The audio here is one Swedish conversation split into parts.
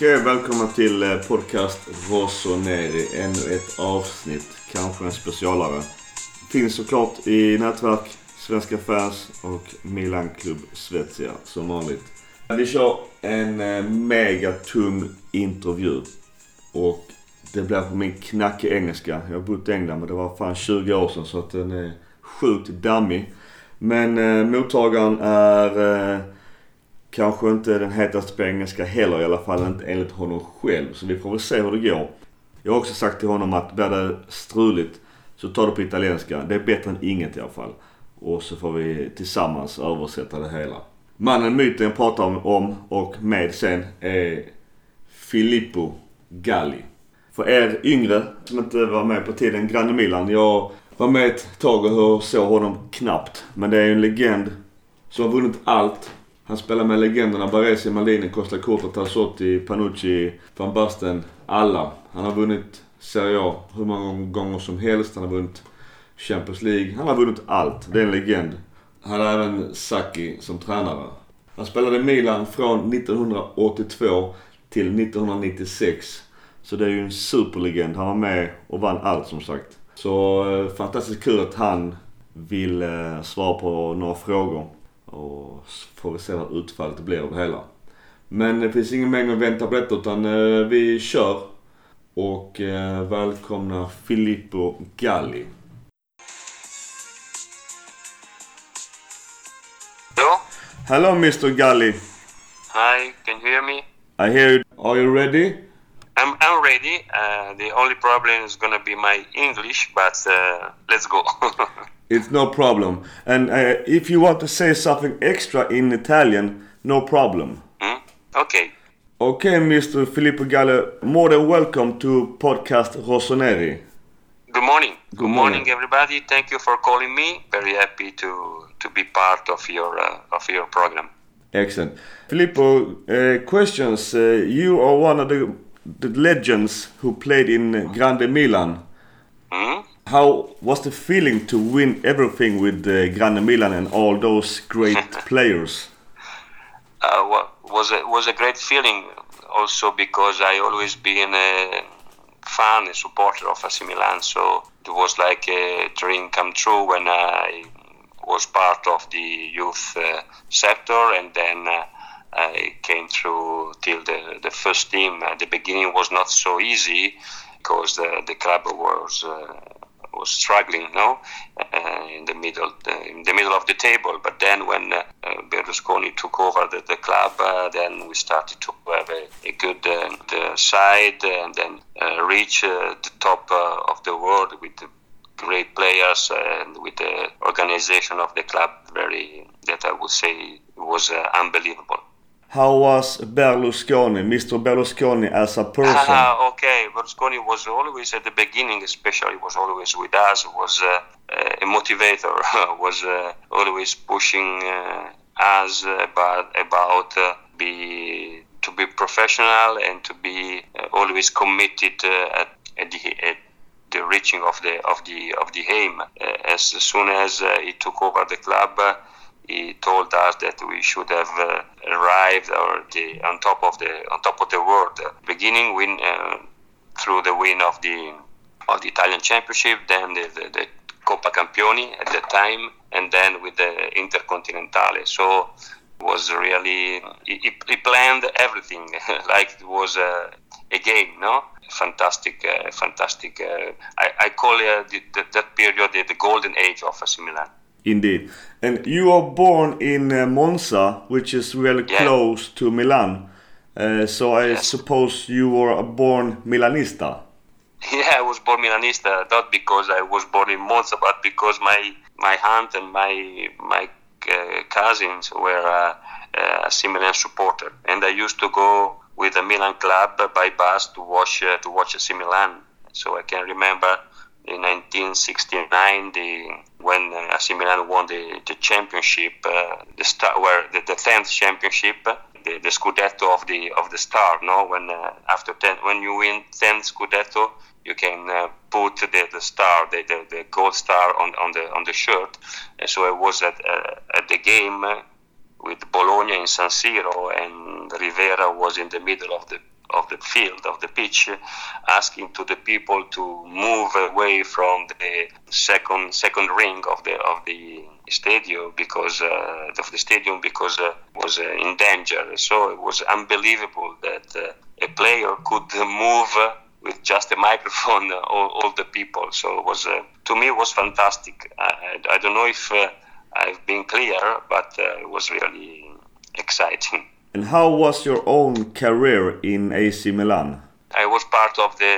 Okej, eh, välkomna till eh, podcast Rosso Neri. Ännu ett avsnitt, kanske en specialare. Finns såklart i nätverk, Svenska fans och Milan Club Svezia som vanligt. Vi kör en eh, megatung intervju. Och det blir på min knackiga engelska. Jag har bott i England men det var fan 20 år sedan så att den är sjukt dammig. Men eh, mottagaren är eh, kanske inte den hetaste på engelska heller i alla fall inte enligt honom själv. Så vi får väl se hur det går. Jag har också sagt till honom att blir det struligt så ta det på italienska. Det är bättre än inget i alla fall. Och så får vi tillsammans översätta det hela. Mannen myten jag pratar om och med sen är Filippo Galli. För er yngre som inte var med på tiden, Grande Milan. Jag var med ett tag och såg honom knappt. Men det är ju en legend som har vunnit allt. Han spelar med legenderna Baresi, Maldini, Costa Curta, Tassotti, Panucci, Van Basten. Alla. Han har vunnit Serie A hur många gånger som helst. Han har vunnit Champions League. Han har vunnit allt. Det är en legend. Han har även Sacchi som tränare. Han spelade i Milan från 1982 till 1996. Så det är ju en superlegend. Han var med och vann allt som sagt. Så eh, fantastiskt kul att han vill eh, svara på några frågor. Och får vi se vad utfallet blir av det hela. Men det finns ingen mening att vänta på detta utan eh, vi kör. Och eh, välkomna Filippo Galli. Hello? Hello Mr Galli. Hi, can you hear me? I hear you. Are you ready? I'm, I'm ready. Uh, the only problem is gonna be my English, but uh, let's go. It's no problem. And uh, if you want to say something extra in Italian, no problem. Hmm? Okay. Okay, Mr. Filippo Galli, more than welcome to podcast Rossoneri. Good morning. Good morning. everybody. Thank you for calling me. Very happy to to be part of your uh, of your program. Excellent. Filippo, uh, questions. Uh, you are one of the, the legends who played in Grande Milan. Hmm? How was the feeling to win everything with uh, Grande Milan and all those great players? Uh, wa- was a, was a great feeling. Also because I always been a fan, a supporter of AC Milan. So it was like a dream come true when I was part of the youth uh, sector, and then uh, I came through till the the first team. At the beginning was not so easy because the the club was. Uh, was struggling, no, uh, in the middle, in the middle of the table. But then, when uh, uh, Berlusconi took over the, the club, uh, then we started to have a, a good uh, side, and then uh, reach uh, the top uh, of the world with the great players and with the organization of the club. Very that I would say was uh, unbelievable. How was Berlusconi, Mr. Berlusconi as a person? Ah, okay. Berlusconi was always at the beginning, especially was always with us. Was uh, uh, a motivator. was uh, always pushing uh, us about about uh, be to be professional and to be uh, always committed uh, at, at the at the reaching of the of the of the aim. Uh, as soon as uh, he took over the club. Uh, he told us that we should have uh, arrived or the on top of the on top of the world. Uh, beginning win uh, through the win of the of the Italian Championship, then the, the, the Coppa Campioni at the time, and then with the Intercontinentale. So was really he, he- planned everything like it was a, a game, no? Fantastic, uh, fantastic. Uh, I, I call uh, the, the, that period the, the golden age of AC Milan. Indeed. And you were born in uh, Monza, which is really Yeah. close to Milan. Uh, so I Yes. suppose you were a born Milanista. Yeah, I was born Milanista, not because I was born in Monza, but because my my aunt and my my uh, cousins were uh, uh, a Milan supporter, and I used to go with the Milan club by bus to watch uh, to watch AC Milan. So I can remember in 1969, the when uh, AC Milan won the, the championship, uh, the star, where the, the 10th championship, the, the Scudetto of the of the star. No, when uh, after 10, when you win 10 Scudetto, you can uh, put the, the star, the, the, the gold star on, on the on the shirt. And so I was at uh, at the game with Bologna in San Siro, and Rivera was in the middle of the of the field of the pitch, asking to the people to move away from the second second ring of the of the stadium because uh, of the stadium because uh, was uh, in danger. So it was unbelievable that uh, a player could move with just a microphone all, all the people. So it was uh, to me it was fantastic. I, I don't know if uh, I've been clear, but it was really exciting. And how was your own career in AC Milan? I was part of the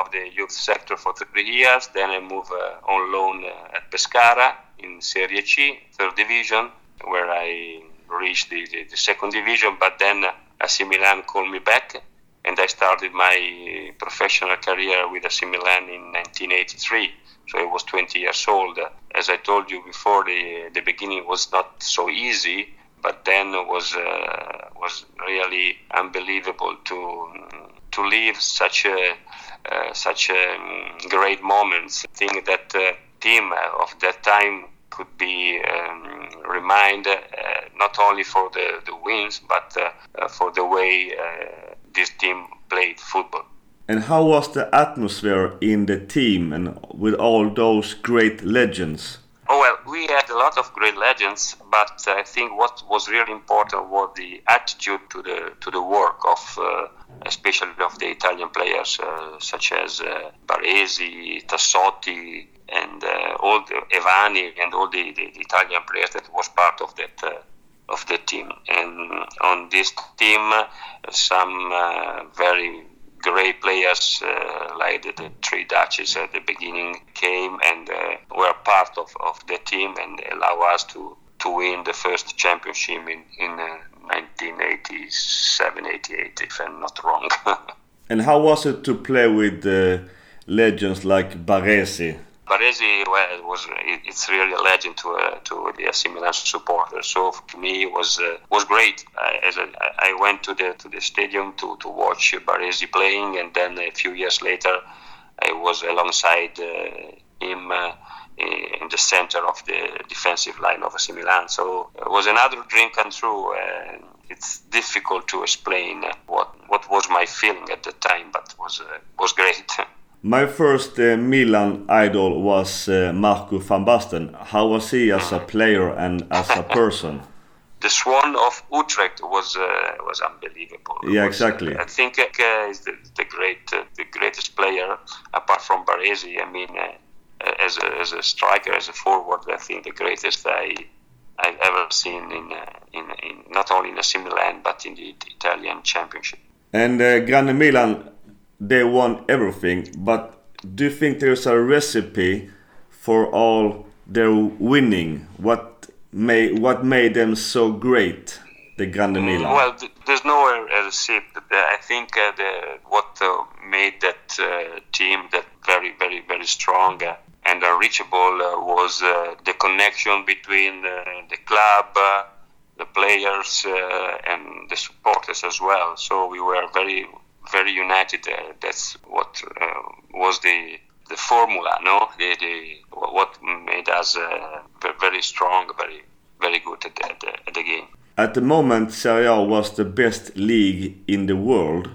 of the youth sector for three years. Then I moved uh, on loan uh, at Pescara in Serie C, third division, where I reached the, the, the second division. But then uh, AC Milan called me back, and I started my professional career with AC Milan in 1983. So I was 20 years old. As I told you before, the the beginning was not so easy but then was uh, was really unbelievable to to live such a uh, such a um, great moments. I think that uh, team of that time could be um, reminded uh, not only for the, the wins but uh, uh, for the way this team played football. And how was the atmosphere in the team and with all those great legends? Oh well, we had a lot of great legends, but I think what was really important was the attitude to the to the work of, uh, especially of the Italian players uh, such as uh, Baresi, Tassotti, and uh, all the Evani and all the, the, the, Italian players that was part of that uh, of the team. And on this team, some uh, very great players uh, like the, the, three Dutches at the beginning came and uh, were part of, of the team and allow us to, to win the first championship in, in 1987 88, if I'm not wrong. and how was it to play with legends like Baresi? Baresi was it's really a legend to uh, to the AC Milan supporters. So for me it was uh, was great. I, as a, I went to the to the stadium to, to watch Baresi playing, and then a few years later, I was alongside uh, him uh, in the center of the defensive line of AC Milan. So it was another dream come true. And it's difficult to explain what what was my feeling at the time, but was uh, was great. My first uh, Milan idol was uh, Marco van Basten. How was he as a player and as a person? the Swan of Utrecht was uh, was unbelievable. Yeah, was, exactly. I think uh, is the, the great uh, the greatest player apart from Baresi. I mean, uh, as a, as a striker, as a forward, I think the greatest I I've ever seen in in, in not only in AC Milan but in the Italian Championship. And Grande Milan they won everything, but do you think there's a recipe for all their winning? What made what made them so great, the Grande mm, Milan? Well, there's no recipe. I think uh, the, what uh, made that uh, team that very, very, very strong uh, and unreachable uh, was uh, the connection between the club the players uh, and the supporters as well. So we were very very united. Uh, that's what uh, was the the formula, no? The, the what made us uh, very strong, very very good at the, at the, at the game. At the moment, Serie A was the best league in the world.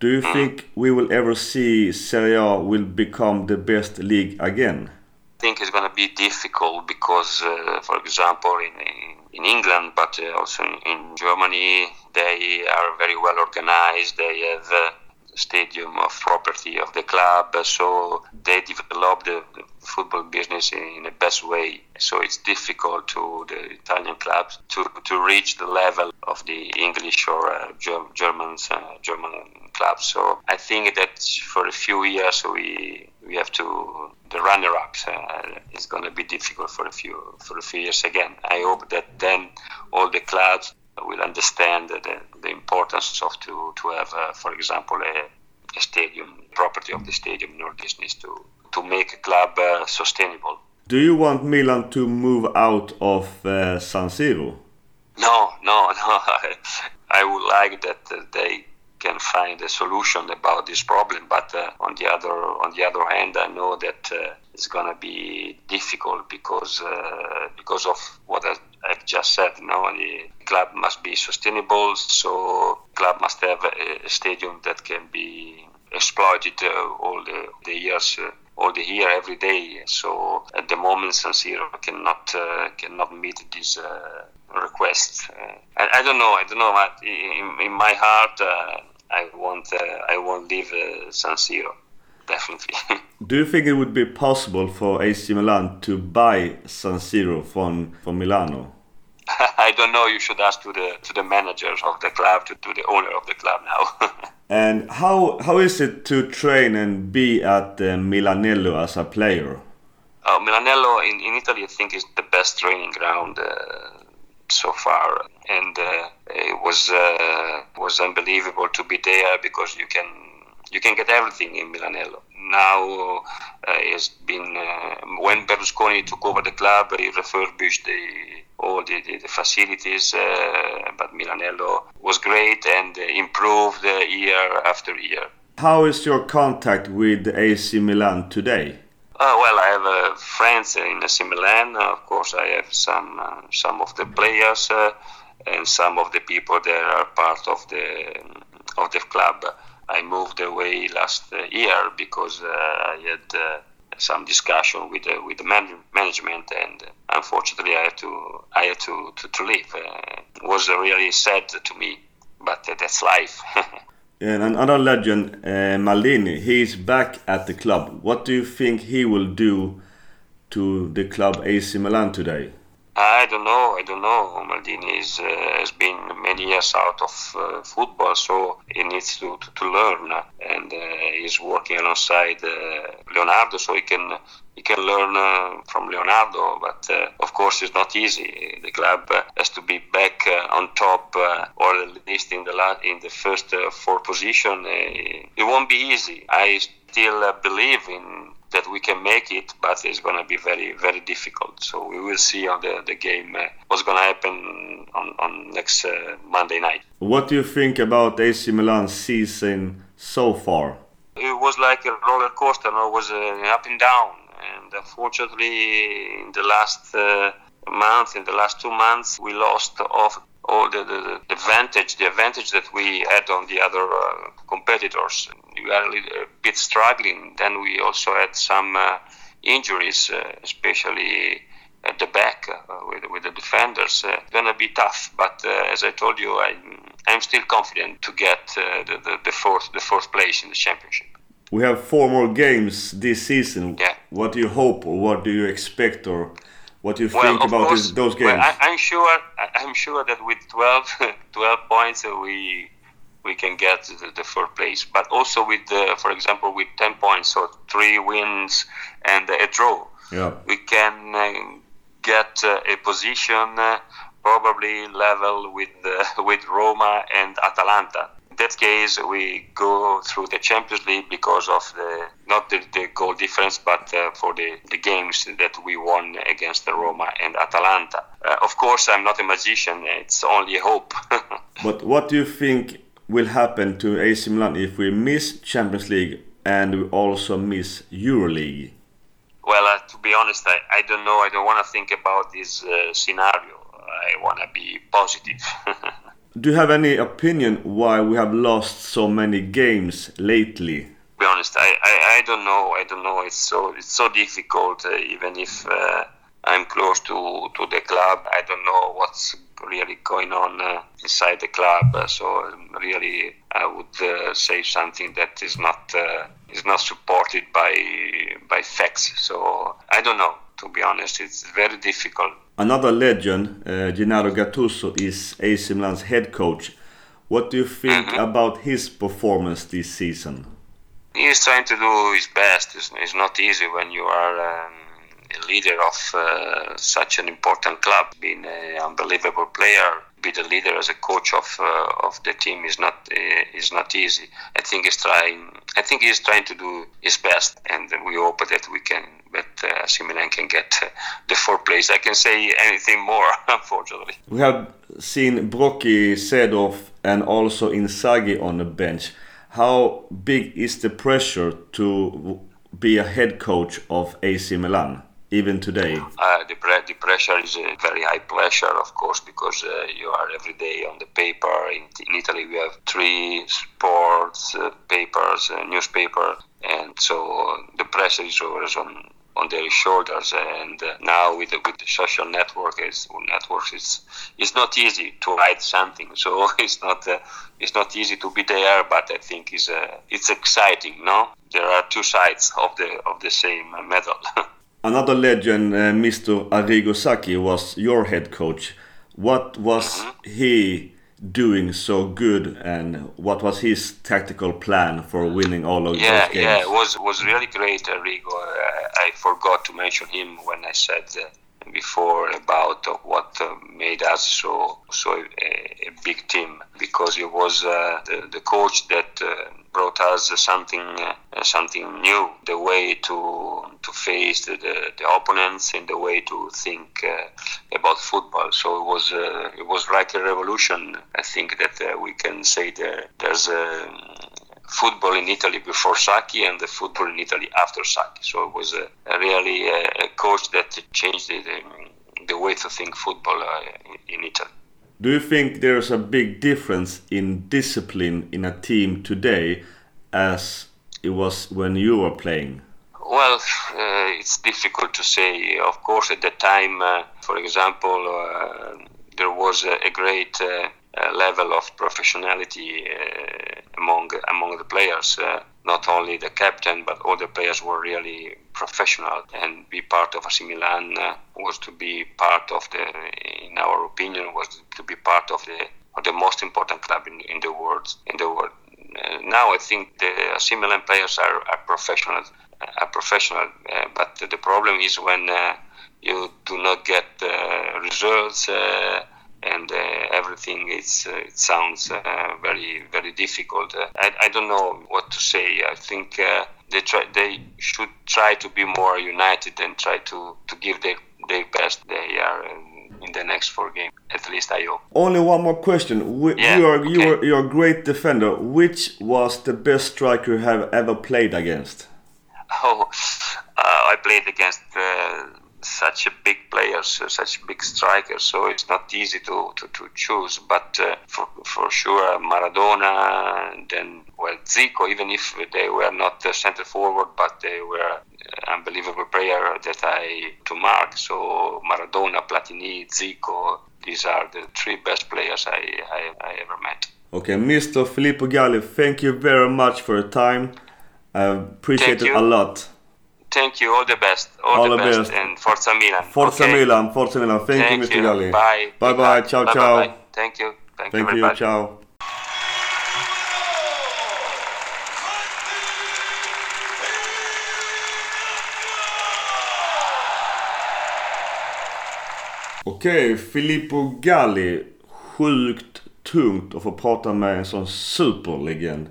Do you mm. think we will ever see Serie A will become the best league again? I think it's going to be difficult because, uh, for example, in, in in England, but uh, also in, Germany, they are very well organized. They have a stadium of property of the club, so they develop the, football business in the best way. So it's difficult to the Italian clubs to, to reach the level of the English or uh, German uh, German clubs. So I think that for a few years we we have to the runner-ups uh, is going to be difficult for a few for a few years again. I hope that then all the clubs will understand the, the importance of to to have, uh, for example, a, a, stadium property of the stadium in order to to make a club uh, sustainable. Do you want Milan to move out of uh, San Siro? No, no, no. I would like that uh, they can find a solution about this problem. But uh, on the other on the other hand, I know that uh, it's going to be difficult because uh, because of what I, have just said. Know, the club must be sustainable, so club must have a, a stadium that can be exploited uh, all the, the years, uh, all the year, every day. So at the moment, San Siro cannot uh, cannot meet this uh, request. Uh, I, I, don't know. I don't know. In, in my heart, uh, I want I won't leave San Siro. Definitely. Do you think it would be possible for AC Milan to buy San Siro from from Milano? I don't know. You should ask to the to the managers of the club, to, to the owner of the club now. and how how is it to train and be at uh, Milanello as a player? Uh, Milanello in, in Italy, I think, is the best training ground uh, so far, and uh, it was uh, was unbelievable to be there because you can you can get everything in Milanello. Now uh, it's been when Berlusconi took over the club, he refurbished the all the, the, the facilities, uh, but Milanello was great and improved year after year. How is your contact with AC Milan today? Uh, well, I have uh, friends in AC Milan. Of course, I have some uh, some of the players uh, and some of the people that are part of the of the club. I moved away last year because I had some discussion with the, with the man- management, and unfortunately, I had to I had to to, to leave. Uh, it was really sad to me, but uh, that's life. and another legend, uh, Maldini, he's back at the club. What do you think he will do to the club AC Milan today? I don't know. I don't know. Maldini is, uh, has been many years out of uh, football, so he needs to, to, to learn. And uh, he's working alongside uh, Leonardo, so he can he can learn uh, from Leonardo. But uh, of course, it's not easy. The club has to be back on top, or at least in the in the first four position. it won't be easy. I still believe in that we can make it, but it's going to be very, very difficult. So we will see on the, the game uh, what's going to happen on, on next uh, Monday night. What do you think about AC Milan's season so far? It was like a roller coaster, no? it was uh, up and down. And unfortunately, in the last uh, month, in the last two months, we lost off all the, the, the, advantage, the advantage that we had on the other uh, competitors. We are a, little, a, bit struggling. Then we also had some uh, injuries, uh, especially at the back uh, with, with the defenders. Uh, gonna be tough, but uh, as I told you, I, I'm still confident to get uh, the, the, the, fourth the fourth place in the championship. We have four more games this season. Yeah. What do you hope, or what do you expect, or what do you well, think about course, those games? Well, I, am sure. I'm sure that with 12, 12 points, uh, we we can get the, the fourth place. But also with, the, for example, with 10 points, so three wins and a draw, yeah. we can uh, get uh, a position uh, probably level with with Roma and Atalanta In that case, we go through the Champions League because of the not the, the goal difference, but uh, for the, the games that we won against Roma and Atalanta. Uh, of course, I'm not a magician; it's only hope. but what do you think will happen to AC Milan if we miss Champions League and we also miss EuroLeague? Well, uh, to be honest, I, I don't know. I don't want to think about this uh, scenario. I want to be positive. Do you have any opinion why we have lost so many games lately? To be honest, I, I, I don't know. I don't know. It's so it's so difficult. Uh, even if uh, I'm close to, to the club, I don't know what's really going on uh, inside the club. Uh, so really, I would uh, say something that is not uh, is not supported by by facts. So I don't know. To be honest, it's very difficult. Another legend, uh, Gennaro Gattuso, is AC Milan's head coach. What do you think mm-hmm. about his performance this season? He's trying to do his best. It's, it's not easy when you are um, leader of uh, such an important club, being an unbelievable player. Be the leader as a coach of uh, of the team is not uh, is not easy. I think he's trying. I think he's trying to do his best, and we hope that we can but uh, Milan can get uh, the fourth place. I can say anything more, unfortunately. We have seen Brocchi, Seedorf, and also Inzaghi on the bench. How big is the pressure to be a head coach of AC Milan? Even today? Uh, the, pre- the pressure is a very high pressure, of course, because uh, you are every day on the paper. In, in Italy, we have three sports uh, papers, uh, newspaper, and so the pressure is always on on their shoulders. And uh, now with the, with the social network, is networks, it's it's not easy to write something. So it's not uh, it's not easy to be there, but I think it's uh, it's exciting. No, there are two sides of the of the same medal. Another legend, uh, Mr. Arrigo Sacchi, was your head coach. What was he doing so good, and what was his tactical plan for winning all of yeah, those games? yeah, it was was really great, Enrico. Uh, I forgot to mention him when I said uh, before about uh, what uh, made us so so a, a big team because he was uh, the, the coach that uh, brought us something uh, something new, the way to to face the, the, the opponents and the way to think uh, about football. So it was uh, it was like a revolution. I think that we can say that there's a football in Italy before Sacchi and the football in Italy after Sacchi. So it was a, a really a, a coach that changed the, the, way to think football uh, in Italy. Do you think there's a big difference in discipline in a team today as it was when you were playing? Well, uh, it's difficult to say. Of course, at the time, uh, for example, uh, there was a, a great uh, uh, level of professionality uh, among among the players. Not only the captain, but all the players were really professional. And be part of AC Milan uh, was to be part of the, in our opinion, was to be part of the of the most important club in, in the world. In the world. Uh, now I think the AC Milan players are, are professional, are professional. Uh, but the problem is when uh, you do not get uh, results uh, and uh, everything. It's uh, it sounds uh, very very difficult. Uh, I, I don't know what to say. I think uh, they try they should try to be more united and try to to give their their best. They are. In the next four games, at least I hope. Only one more question. Yeah, you are you are you're a great defender. Which was the best striker you have ever played against? Oh, uh, I played against uh, such a big players, such big strikers, so it's not easy to, to, to choose. But uh, for, for sure, Maradona, and then, well, Zico, even if they were not uh, center forward, but they were uh, unbelievable player that I to mark. So Maradona, Platini, Zico, these are the three best players I, I, I ever met. Okay, Mr. Filippo Galli, thank you very much for your time. I appreciate Thank it you. a lot. Thank you, all the best, all, All the, the best, best. and Forza Milan. Forza Okay. Milan, Forza Milan. Thank, you, Mr. Galli. Bye. Bye bye. Ciao, bye, ciao. Bye, bye. Thank you. Thank, you Thank you. much. Ciao. Okej, Filippo Galli. Sjukt tungt att få prata med en sån superlegend.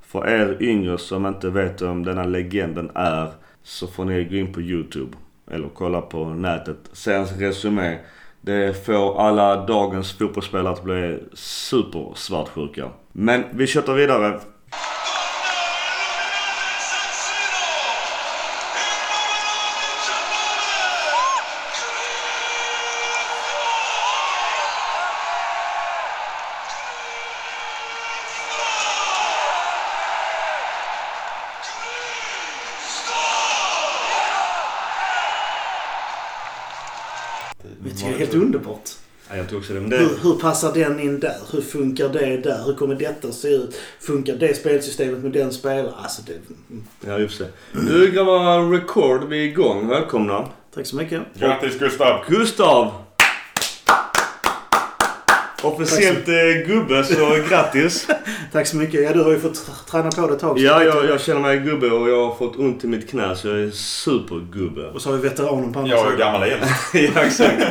För er yngre som inte vet vem denna legenden är så får ni gå in på Youtube eller kolla på nätet. Se hans resumé. Det får alla dagens fotbollsspelare att bli supersvartsjuka. Men vi köttar vidare. Tror också det. Men det... Hur, hur passar den in där? Hur funkar det där? Hur kommer detta se ut? Funkar det spelsystemet med den spelaren? Alltså det... Ja, just det. Nu grabbar, record. Vi är igång. Välkomna. Tack så mycket. Grattis Gustav! Gustav! Officiellt eh, gubbe, så grattis. Tack så mycket. Ja, du har ju fått tr- träna på det ett tag. Ja, jag, jag känner mig gubbe och jag har fått ont i mitt knä så jag är supergubbe. Och så har vi veteranen på andra Jag är sidan. gammal igen. ja, exakt.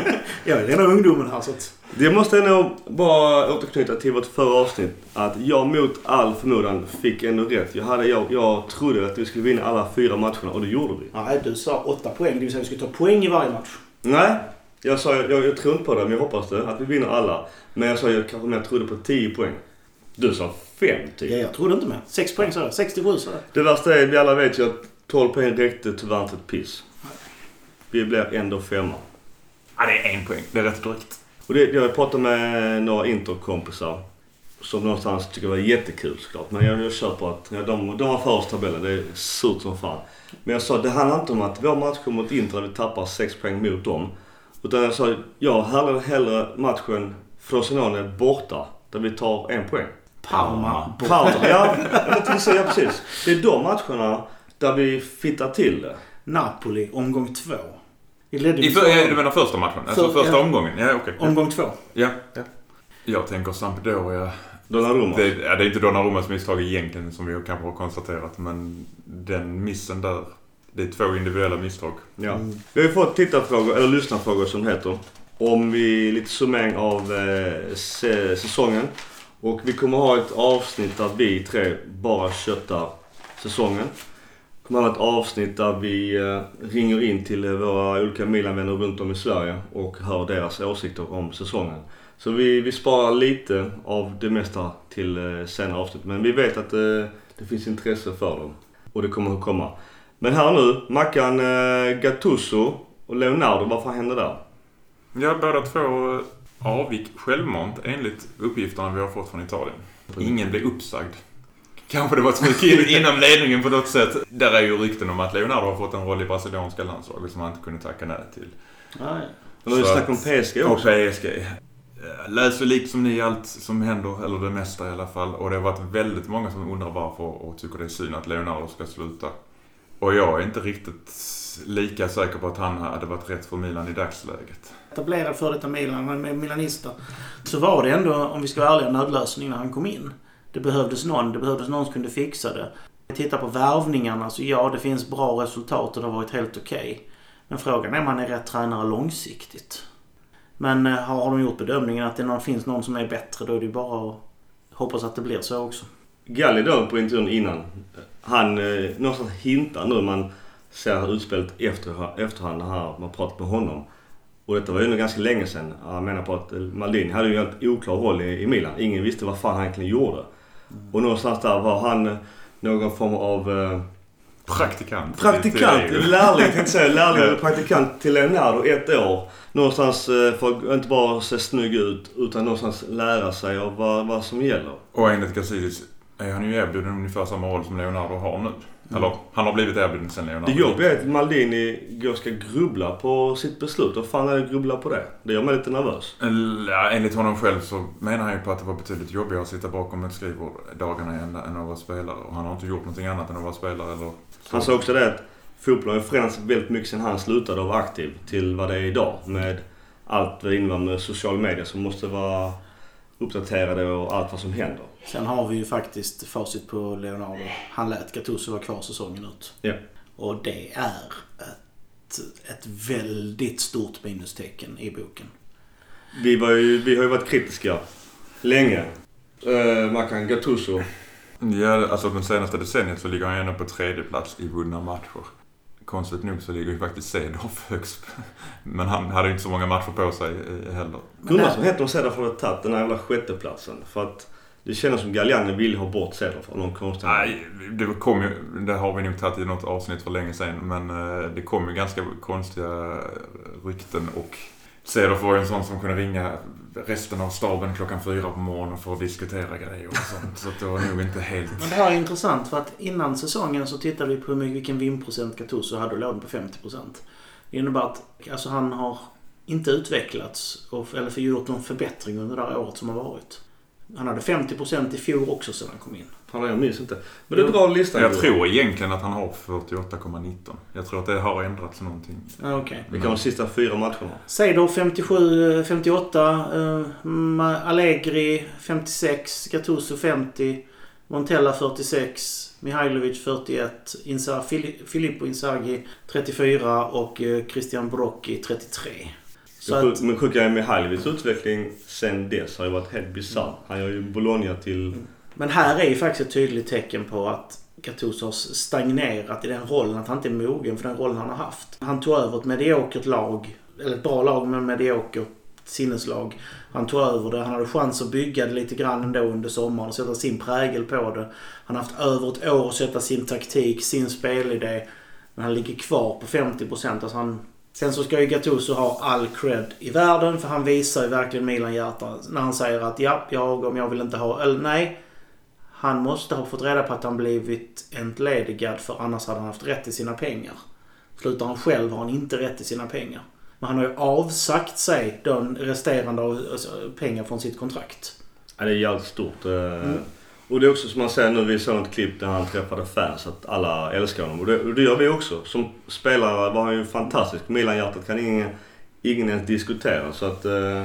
Jag är den av ungdomen här så att... Det måste ändå bara återknyta till vårt förra avsnitt. Att jag mot all förmodan fick ändå rätt. Jag, hade, jag, jag trodde att vi skulle vinna alla fyra matcherna och det gjorde vi. Nej, du sa åtta poäng. Det vill säga vi skulle ta poäng i varje match. Nej, jag sa jag, jag tror inte på det men jag hoppas det. Att vi vinner alla. Men jag sa jag kanske mer trodde på 10 poäng. Du sa 5 typ. Ja, jag trodde inte mer. Sex poäng sa jag. 67 sa jag. Det värsta är, vi alla vet ju att 12 poäng räckte tyvärr inte ett piss. Vi blir ändå femma. Ja, det är en poäng. Det är rätt drygt. Och det, jag har pratat med några interkompisar som någonstans tycker det var jättekul såklart. Men jag, jag kör på att ja, de, de var för oss tabellen. Det är surt som fan. Men jag sa det handlar inte om att vår match mot Inter vi tappar 6 poäng mot dem. Utan jag sa jag hellre, hellre matchen Frosinone borta där vi tar en poäng. Parma. Parma, ja, jag tänkte säga precis. Det är de matcherna där vi fittar till det. Napoli, omgång två. I ju för, eh, du menar första matchen? Alltså För- första ja. omgången? Ja, okej. Omgång två. Ja, ja. Jag tänker Sampdoria. Donnarumma. Det, ja, det är inte Donnarummas misstag egentligen som vi kanske har konstaterat. Men den missen där. Det är två individuella misstag. Ja. Mm. Vi har ju fått tittarfrågor, eller lyssnarfrågor som det heter. Om vi, lite summering av eh, säsongen. Och vi kommer ha ett avsnitt där vi tre bara köttar säsongen. Det kommer ha ett avsnitt där vi eh, ringer in till våra olika Milan-vänner runt om i Sverige och hör deras åsikter om säsongen. Så vi, vi sparar lite av det mesta till eh, senare avsnitt. Men vi vet att eh, det finns intresse för dem. Och det kommer att komma. Men här nu, Mackan eh, Gattuso och Leonardo, vad fan hände där? Ja, båda två avgick självmant enligt uppgifterna vi har fått från Italien. Ingen blev uppsagd. Kanske det var ett in, inom ledningen på något sätt. Där är ju rykten om att Leonardo har fått en roll i brasilianska landslaget som han inte kunde tacka nej till. Nej. Det var ju snack om PSG Och också. PSG. Eh, Läser liksom ni allt som händer, eller det mesta i alla fall. Och det har varit väldigt många som undrar varför och tycker det är synd att Leonardo ska sluta. Och jag är inte riktigt lika säker på att han hade varit rätt för Milan i dagsläget. Etablerad före detta Milan, han är. Så var det ändå, om vi ska vara ärliga, en nödlösning när han kom in. Det behövdes någon, det behövdes någon som kunde fixa det. Titta på värvningarna, så ja, det finns bra resultat och det har varit helt okej. Men frågan är om han är rätt tränare långsiktigt. Men eh, har de gjort bedömningen att det finns någon som är bättre, då är det ju bara att hoppas att det blir så också. Galli då på intervjun innan. Han eh, någonstans hintar nu man ser utspelet efter, efterhand han- man pratat med honom. Och detta var ju nu ganska länge sedan. Han menar på att eh, Maldini hade ju en helt oklar roll i, i Milan. Ingen visste vad fan han egentligen gjorde. Och någonstans där var han eh, någon form av eh, Praktikant. Praktikant, lärling tänkte jag säga. Lärling praktikant till Leonardo ett år. Någonstans eh, för att inte bara se snygg ut utan någonstans lära sig av vad, vad som gäller. Och enligt Gazidis är han ju erbjuden ungefär samma roll som Leonardo har nu. Eller, han har blivit erbjuden sen Leonardo. Det jobbiga är att Maldini går ska grubbla på sitt beslut. Vad fan är det grubbla på det? Det gör mig lite nervös. Ja, enligt honom själv så menar han ju på att det var betydligt jobbigare att sitta bakom ett skrivbord dagarna än, än att vara spelare. Och han har inte gjort någonting annat än att vara spelare eller... Han sa också det att fotbollen har förändrats väldigt mycket sedan han slutade vara aktiv till vad det är idag. Med allt vad det innebär med sociala medier som måste vara uppdaterade och allt vad som händer. Sen har vi ju faktiskt facit på Leonardo. Han lät Gattuso vara kvar säsongen ut. Ja. Och det är ett, ett väldigt stort minustecken i boken. Vi, var ju, vi har ju varit kritiska länge. Uh, Mackan Gattuso. Ja, alltså den senaste decenniet så ligger han ändå på tredje plats i vunna matcher. Konstigt nog så ligger ju faktiskt Cedorf högst. Men han hade ju inte så många matcher på sig eh, heller. Som hänt om Cedar hade tagit den här jävla sjätteplatsen. För att det känns som Galliani vill ha bort Cedar av någon konstig Nej, det kom ju... Det har vi nog tagit i något avsnitt för länge sedan. Men eh, det kom ju ganska konstiga rykten och Cedorf var ju en sån som kunde ringa resten av staben klockan fyra på morgonen för att diskutera grejer och sånt. Så det var nog inte helt... Men det här är intressant för att innan säsongen så tittade vi på hur mycket, vilken vinprocent Gattuso hade och låg på 50%. Det innebär att alltså, han har inte utvecklats och, eller för gjort någon förbättring under det här året som har varit. Han hade 50% i fjol också sedan han kom in. Jag minns inte. Men du drar listan. Jag tror egentligen att han har 48,19. Jag tror att det har ändrats någonting. Ja, Okej. Det kan vara de sista fyra matcherna. Seidor 57, 58. Uh, Ma- Allegri 56. Gattuso 50. Montella 46. Mihailovic 41. Insa, Fili- Filippo Inzaghi 34 och eh, Christian Brocchi 33. Så att, Men sjuka Mihailovics utveckling sen dess har ju varit helt bisarr. Han gör ju Bologna till... men här är ju faktiskt ett tydligt tecken på att Gattuso har stagnerat i den rollen. Att han inte är mogen för den rollen han har haft. Han tog över ett mediokert lag. Eller ett bra lag men mediokert sinneslag. Han tog över det. Han hade chans att bygga det lite grann ändå under sommaren och sätta sin prägel på det. Han har haft över ett år att sätta sin taktik, sin spelidé. Men han ligger kvar på 50%. Alltså han, Sen så ska ju Gattuso ha all cred i världen för han visar ju verkligen Milan hjärta när han säger att ja, jag om jag vill inte ha... Eller nej. Han måste ha fått reda på att han blivit entledigad för annars hade han haft rätt till sina pengar. Slutar han själv har han inte rätt till sina pengar. Men han har ju avsagt sig de resterande alltså, pengar från sitt kontrakt. Ja, det är jävligt stort. eh, Och det är också som man säger nu, vi såg ett klipp där han träffade fans, att alla älskar honom. Och det, och det gör vi också. Som spelare var han ju fantastisk. Milan-hjärtat kan ingen, ingen ens diskutera. Så att... eh,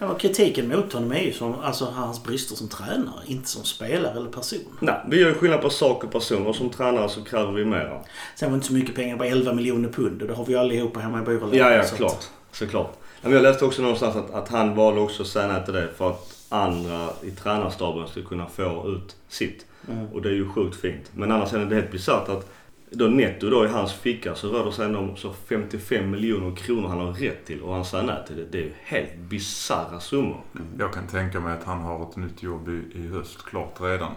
Ja, kritiken mot honom är ju som, alltså, hans brister som tränare, inte som spelare eller person. nej, vi gör ju skillnad på sak och person. Och som tränare så kräver vi mera. Sen var det inte så mycket pengar, bara 11 miljoner pund. Och det har vi allihopa hemma i byrålådan. Ja, ja, så att- klart. Såklart. Men jag läste också någonstans att, att han valde också att säga nej till det för att andra i tränarstaben skulle kunna få ut sitt. Mm. Och det är ju sjukt fint. Men annars är det helt bisarrt att då netto då i hans ficka så rör det sig ändå om så 55 miljoner kronor han har rätt till och han säger nej till det. Det är ju helt bisarra summor. Jag kan tänka mig att han har ett nytt jobb i, i höst klart redan.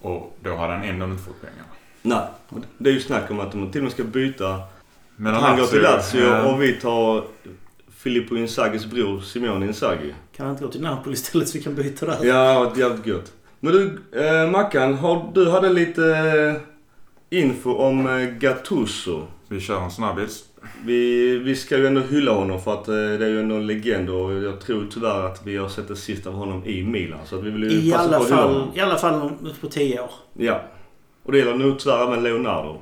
Och då hade han ändå inte fått pengarna. Nej. Det är ju snack om att de till och med ska byta. Men Han går till Lazio och vi tar Filippo Inzagis bror Simone Inzaghi. Kan han inte gå till Napoli istället så vi kan byta där? Ja, det jävligt gött. Men du, eh, Mackan, har, du hade lite eh, info om eh, Gattuso. Vi kör en snabbis. Vi, vi ska ju ändå hylla honom för att eh, det är ju ändå en legend och jag tror tyvärr att vi har sett det sista av honom i Milan. Så att vi vill ju I passa alla, på att hylla fall, honom. I alla fall på 10 år. Ja. Och det gäller nog tyvärr även Leonardo.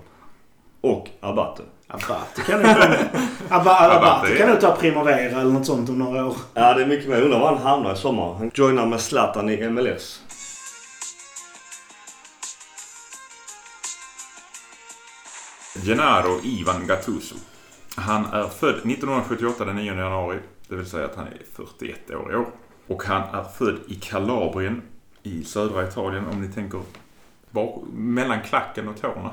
Och Abate. Abate kan nog Abba, Abate Abate, kan ja. nog ta Primavera eller något sånt om några år. Ja, det är mycket mer. Undrar var han hamnar i sommar. Han joinar med Zlatan i MLS. Gennaro Ivan Gattuso. Han är född 1978 den 9 januari. Det vill säga att han är 41 år i år. Och han är född i Kalabrien i södra Italien om ni tänker bak, mellan klacken och tårna.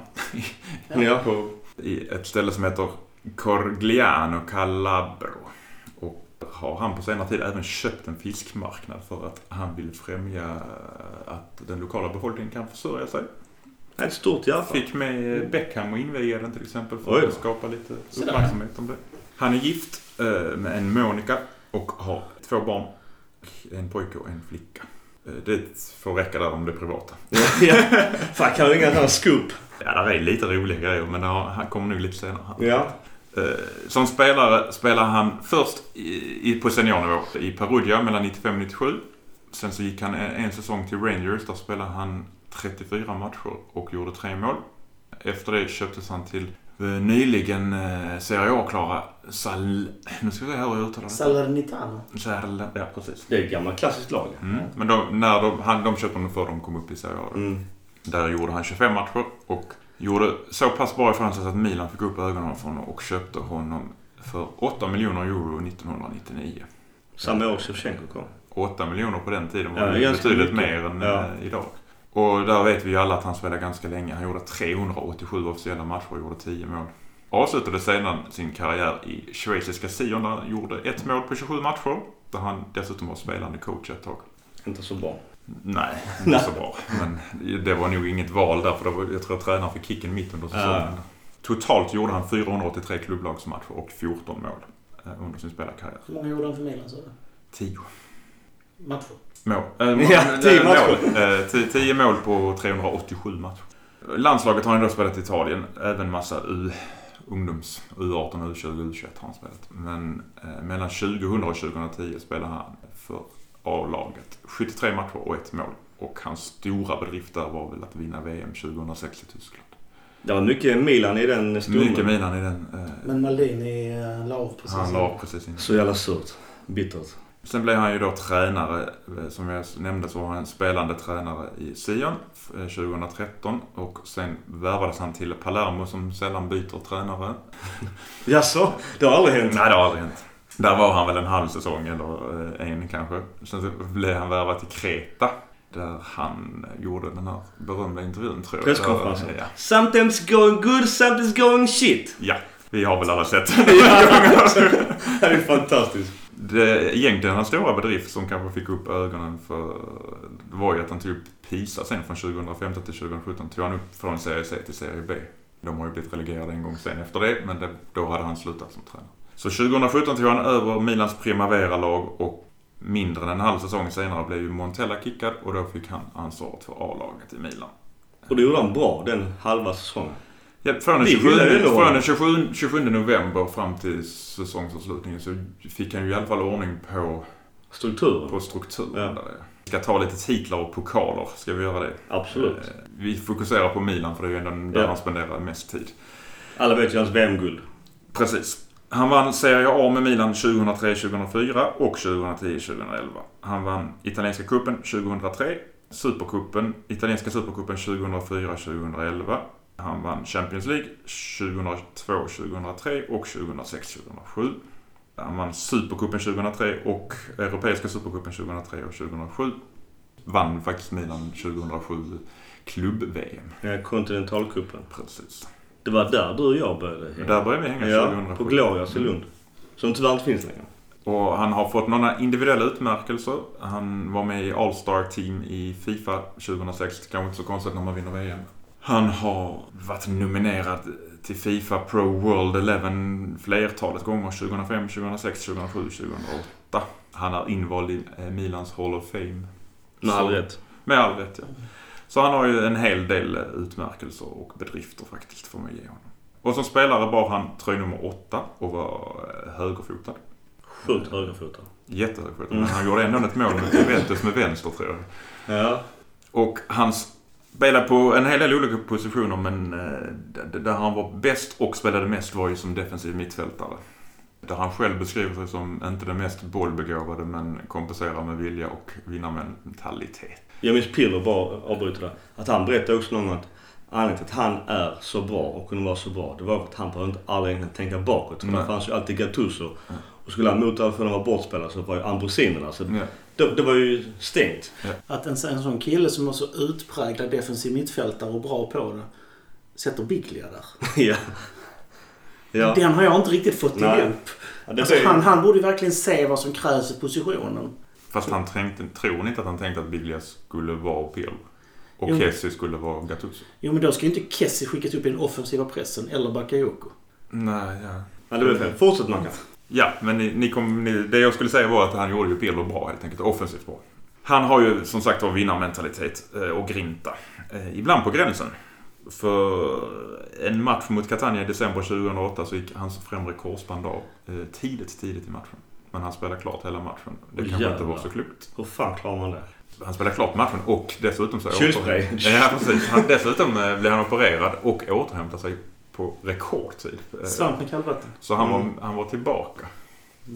Ja. På, I ett ställe som heter Corgliano Calabro. Och har han på senare tid även köpt en fiskmarknad för att han vill främja att den lokala befolkningen kan försörja sig. Ett stort hjärta. Fick med Beckham och inviga den till exempel för Oj att skapa lite uppmärksamhet om det. Han är gift eh, med en Monica och har två barn. En pojke och en flicka. Eh, Det får räcka där om det privata. ja. Fan, kan du ringa en scoop? Ja, där är lite roliga grejer men har- han kommer nog lite senare. Ja. Eh, Som spelare spelar han först i, på seniornivå i Perugia mellan 95 och 97. Sen så gick han en, säsong till Rangers. Där spelade han 34 matcher och gjorde tre mål. Efter det köptes han till eh, nyligen Serie A-klara Sal... Nu ska vi se hur jag uttalar det. Salernitano. Sal... Ja, precis. Det är ett gammalt klassiskt lag. Mm. Men de, när de, han, de köpte honom för de kom upp i Serie A. Mm. Där gjorde han 25 matcher och gjorde så pass bra ifrån sig att Milan fick upp ögonen för honom och köpte honom för 8 miljoner euro 1999. Samma år Shevchenko kom. 8 miljoner på den tiden var Ja, betydligt mycket. mer än Ja. eh, idag. Och där vet vi ju alla att han spelade ganska länge. Han gjorde 387 officiella matcher och gjorde 10 mål. Avslutade sedan sin karriär i schweiziska Sion där han gjorde ett mål på 27 matcher. Där han dessutom var spelande coach ett tag. Inte så bra. Nej, inte så bra. Men det var nog inget val där för det var, jag tror att tränaren fick kicken mitt under säsongen. Ja. Totalt gjorde han 483 klubblagsmatcher och 14 mål eh, under sin spelarkarriär. Hur många gjorde han för Milan sa du? 10 Matcher? mål. Äh, Ja, 10 matcher. Mål. Eh, 10 10 mål på 387 matcher. Landslaget har han då spelat i Italien. Även massa U, ungdoms, U18, U20, U21 har han spelat. Men eh, mellan 2000 och 2010 spelade han för A-laget. 73 matcher och ett mål. Och hans stora bedrift där var väl att vinna VM 2006 i Tyskland. Det var mycket Milan i den stommen. Mycket Milan i den. Eh, Men Maldini eh, la av precis. han la precis in. Så jävla surt. Bittert. Sen blev han ju då tränare, eh, som jag nämnde så var han spelande tränare i Sion eh, 2013 och sen värvades han till Palermo som sällan byter tränare. Jaså? Det har aldrig hänt? Nej, det har aldrig hänt. Där var han väl en halv säsong eller eh, en kanske. Sen så blev han värvad till Kreta där han eh, gjorde den här berömda intervjun tror jag. Presskonferensen. Ja. Sometimes going good, sometimes going shit. ja, vi har väl alla sett den. Det är fantastiskt. Det, egentligen hans stora bedrift som kanske fick upp ögonen för det var ju att han tog upp Pisa sen från 2015 till 2017. Tog han upp från Serie C till Serie B. De har ju blivit relegerade en gång sen efter det, men det, då hade han slutat som tränare. Så 2017 tog han över Milans Primavera-lag och mindre än en halv säsong senare blev ju Montella kickad och då fick han ansvaret för A-laget i Milan. Och det gjorde han bra den halva säsongen. Ja, från den Vi 27, gillar ju ändå från den 27, 27 november fram till säsongsavslutningen så fick han ju i alla fall ordning på, Strukturen. på strukturen. Ja. Där. Vi ska ta lite titlar och pokaler. Ska vi göra det? Absolut. Eh, Vi fokuserar på Milan för det är ju ändå där Ja. han spenderar mest tid. Alla vet ju hans VM-guld. Precis. Han vann Serie A med Milan 2003-2004 och 2010-2011. Han vann italienska cupen 2003, supercupen, italienska supercupen 2004-2011. Han vann Champions League 2002-2003 och 2006-2007. Han vann supercupen 2003 och europeiska supercupen 2003 och 2007. Vann faktiskt Milan 2007 klubb-VM. Ja, Kontinentalcupen. Precis. Det var där du och jag började hänga. Där började vi hänga Ja, 2007. på Glorias i Lund. Som tyvärr inte finns längre. Och han har fått några individuella utmärkelser. Han var med i All-Star Team i Fifa 2006. Kanske inte så konstigt när man vinner VM. Han har varit nominerad till Fifa Pro World 11 flertalet gånger. 2005, 2006, 2007, 2008. Han är invald i eh, Milans Hall of Fame. Med all rätt. Med all rätt, ja. Så han har ju en hel del eh, utmärkelser och bedrifter faktiskt, får man ge honom. Och som spelare bar han tröja nummer åtta och var eh, högerfotad. Sjukt högerfotad. Jättehögskjuten. Men han gjorde ändå ett mål mot Juventus med vänster tror jag. Ja. Och han spelade på en hel del olika positioner men eh, där han var bäst och spelade mest var ju som defensiv mittfältare. Där han själv beskriver sig som inte den mest bollbegåvade men kompenserar med vilja och vinnarmentalitet. Jag minns Pirlo bara avbryter där. Att han berättade också någon gång att anledningen till att han är så bra och kunde vara så bra. Det var för att han behövde inte aldrig egentligen tänka bakåt. För det fanns ju alltid Gattuso. Och skulle han mot för att vara bortspelare så var ju Ambrosinen alltså. Ja. Det, det var ju stängt. Att en, en sån kille som är så utpräglad defensiv mittfältare och bra på det sätter Biglia där. ja. Ja. Den har jag inte riktigt fått Nej. ihop. ja Alltså, blir- han, han borde ju verkligen se vad som krävs i positionen. Fast han tänkte, tror ni inte att han tänkte att Biglia skulle vara Pirlo? Och Jo. Kessie skulle vara Gattuso? Jo men då ska ju inte Kessie skickas upp i den offensiva pressen eller Bakayoko. Nej, ja. Ja, det blir fel. Fortsätt Mackan. Ja, men ni, ni kom, ni, det jag skulle säga var att han gjorde ju Pirlo bra helt enkelt. Offensivt bra. Han har ju som sagt var vinnarmentalitet eh, och grinta. Eh, Ibland på gränsen. För en match mot Catania i december 2008 så gick hans främre korsband av eh, tidigt, tidigt i matchen. Men han spelade klart hela matchen. Det kanske inte jävlar. var så klokt. Hur fan klarar man det? Han spelade klart matchen och dessutom så... Kylspray. Ja, precis. Han, dessutom blev han opererad och återhämtade sig på rekordtid. Eh, Svamp med kallvatten. Så han Mm. var, han var tillbaka.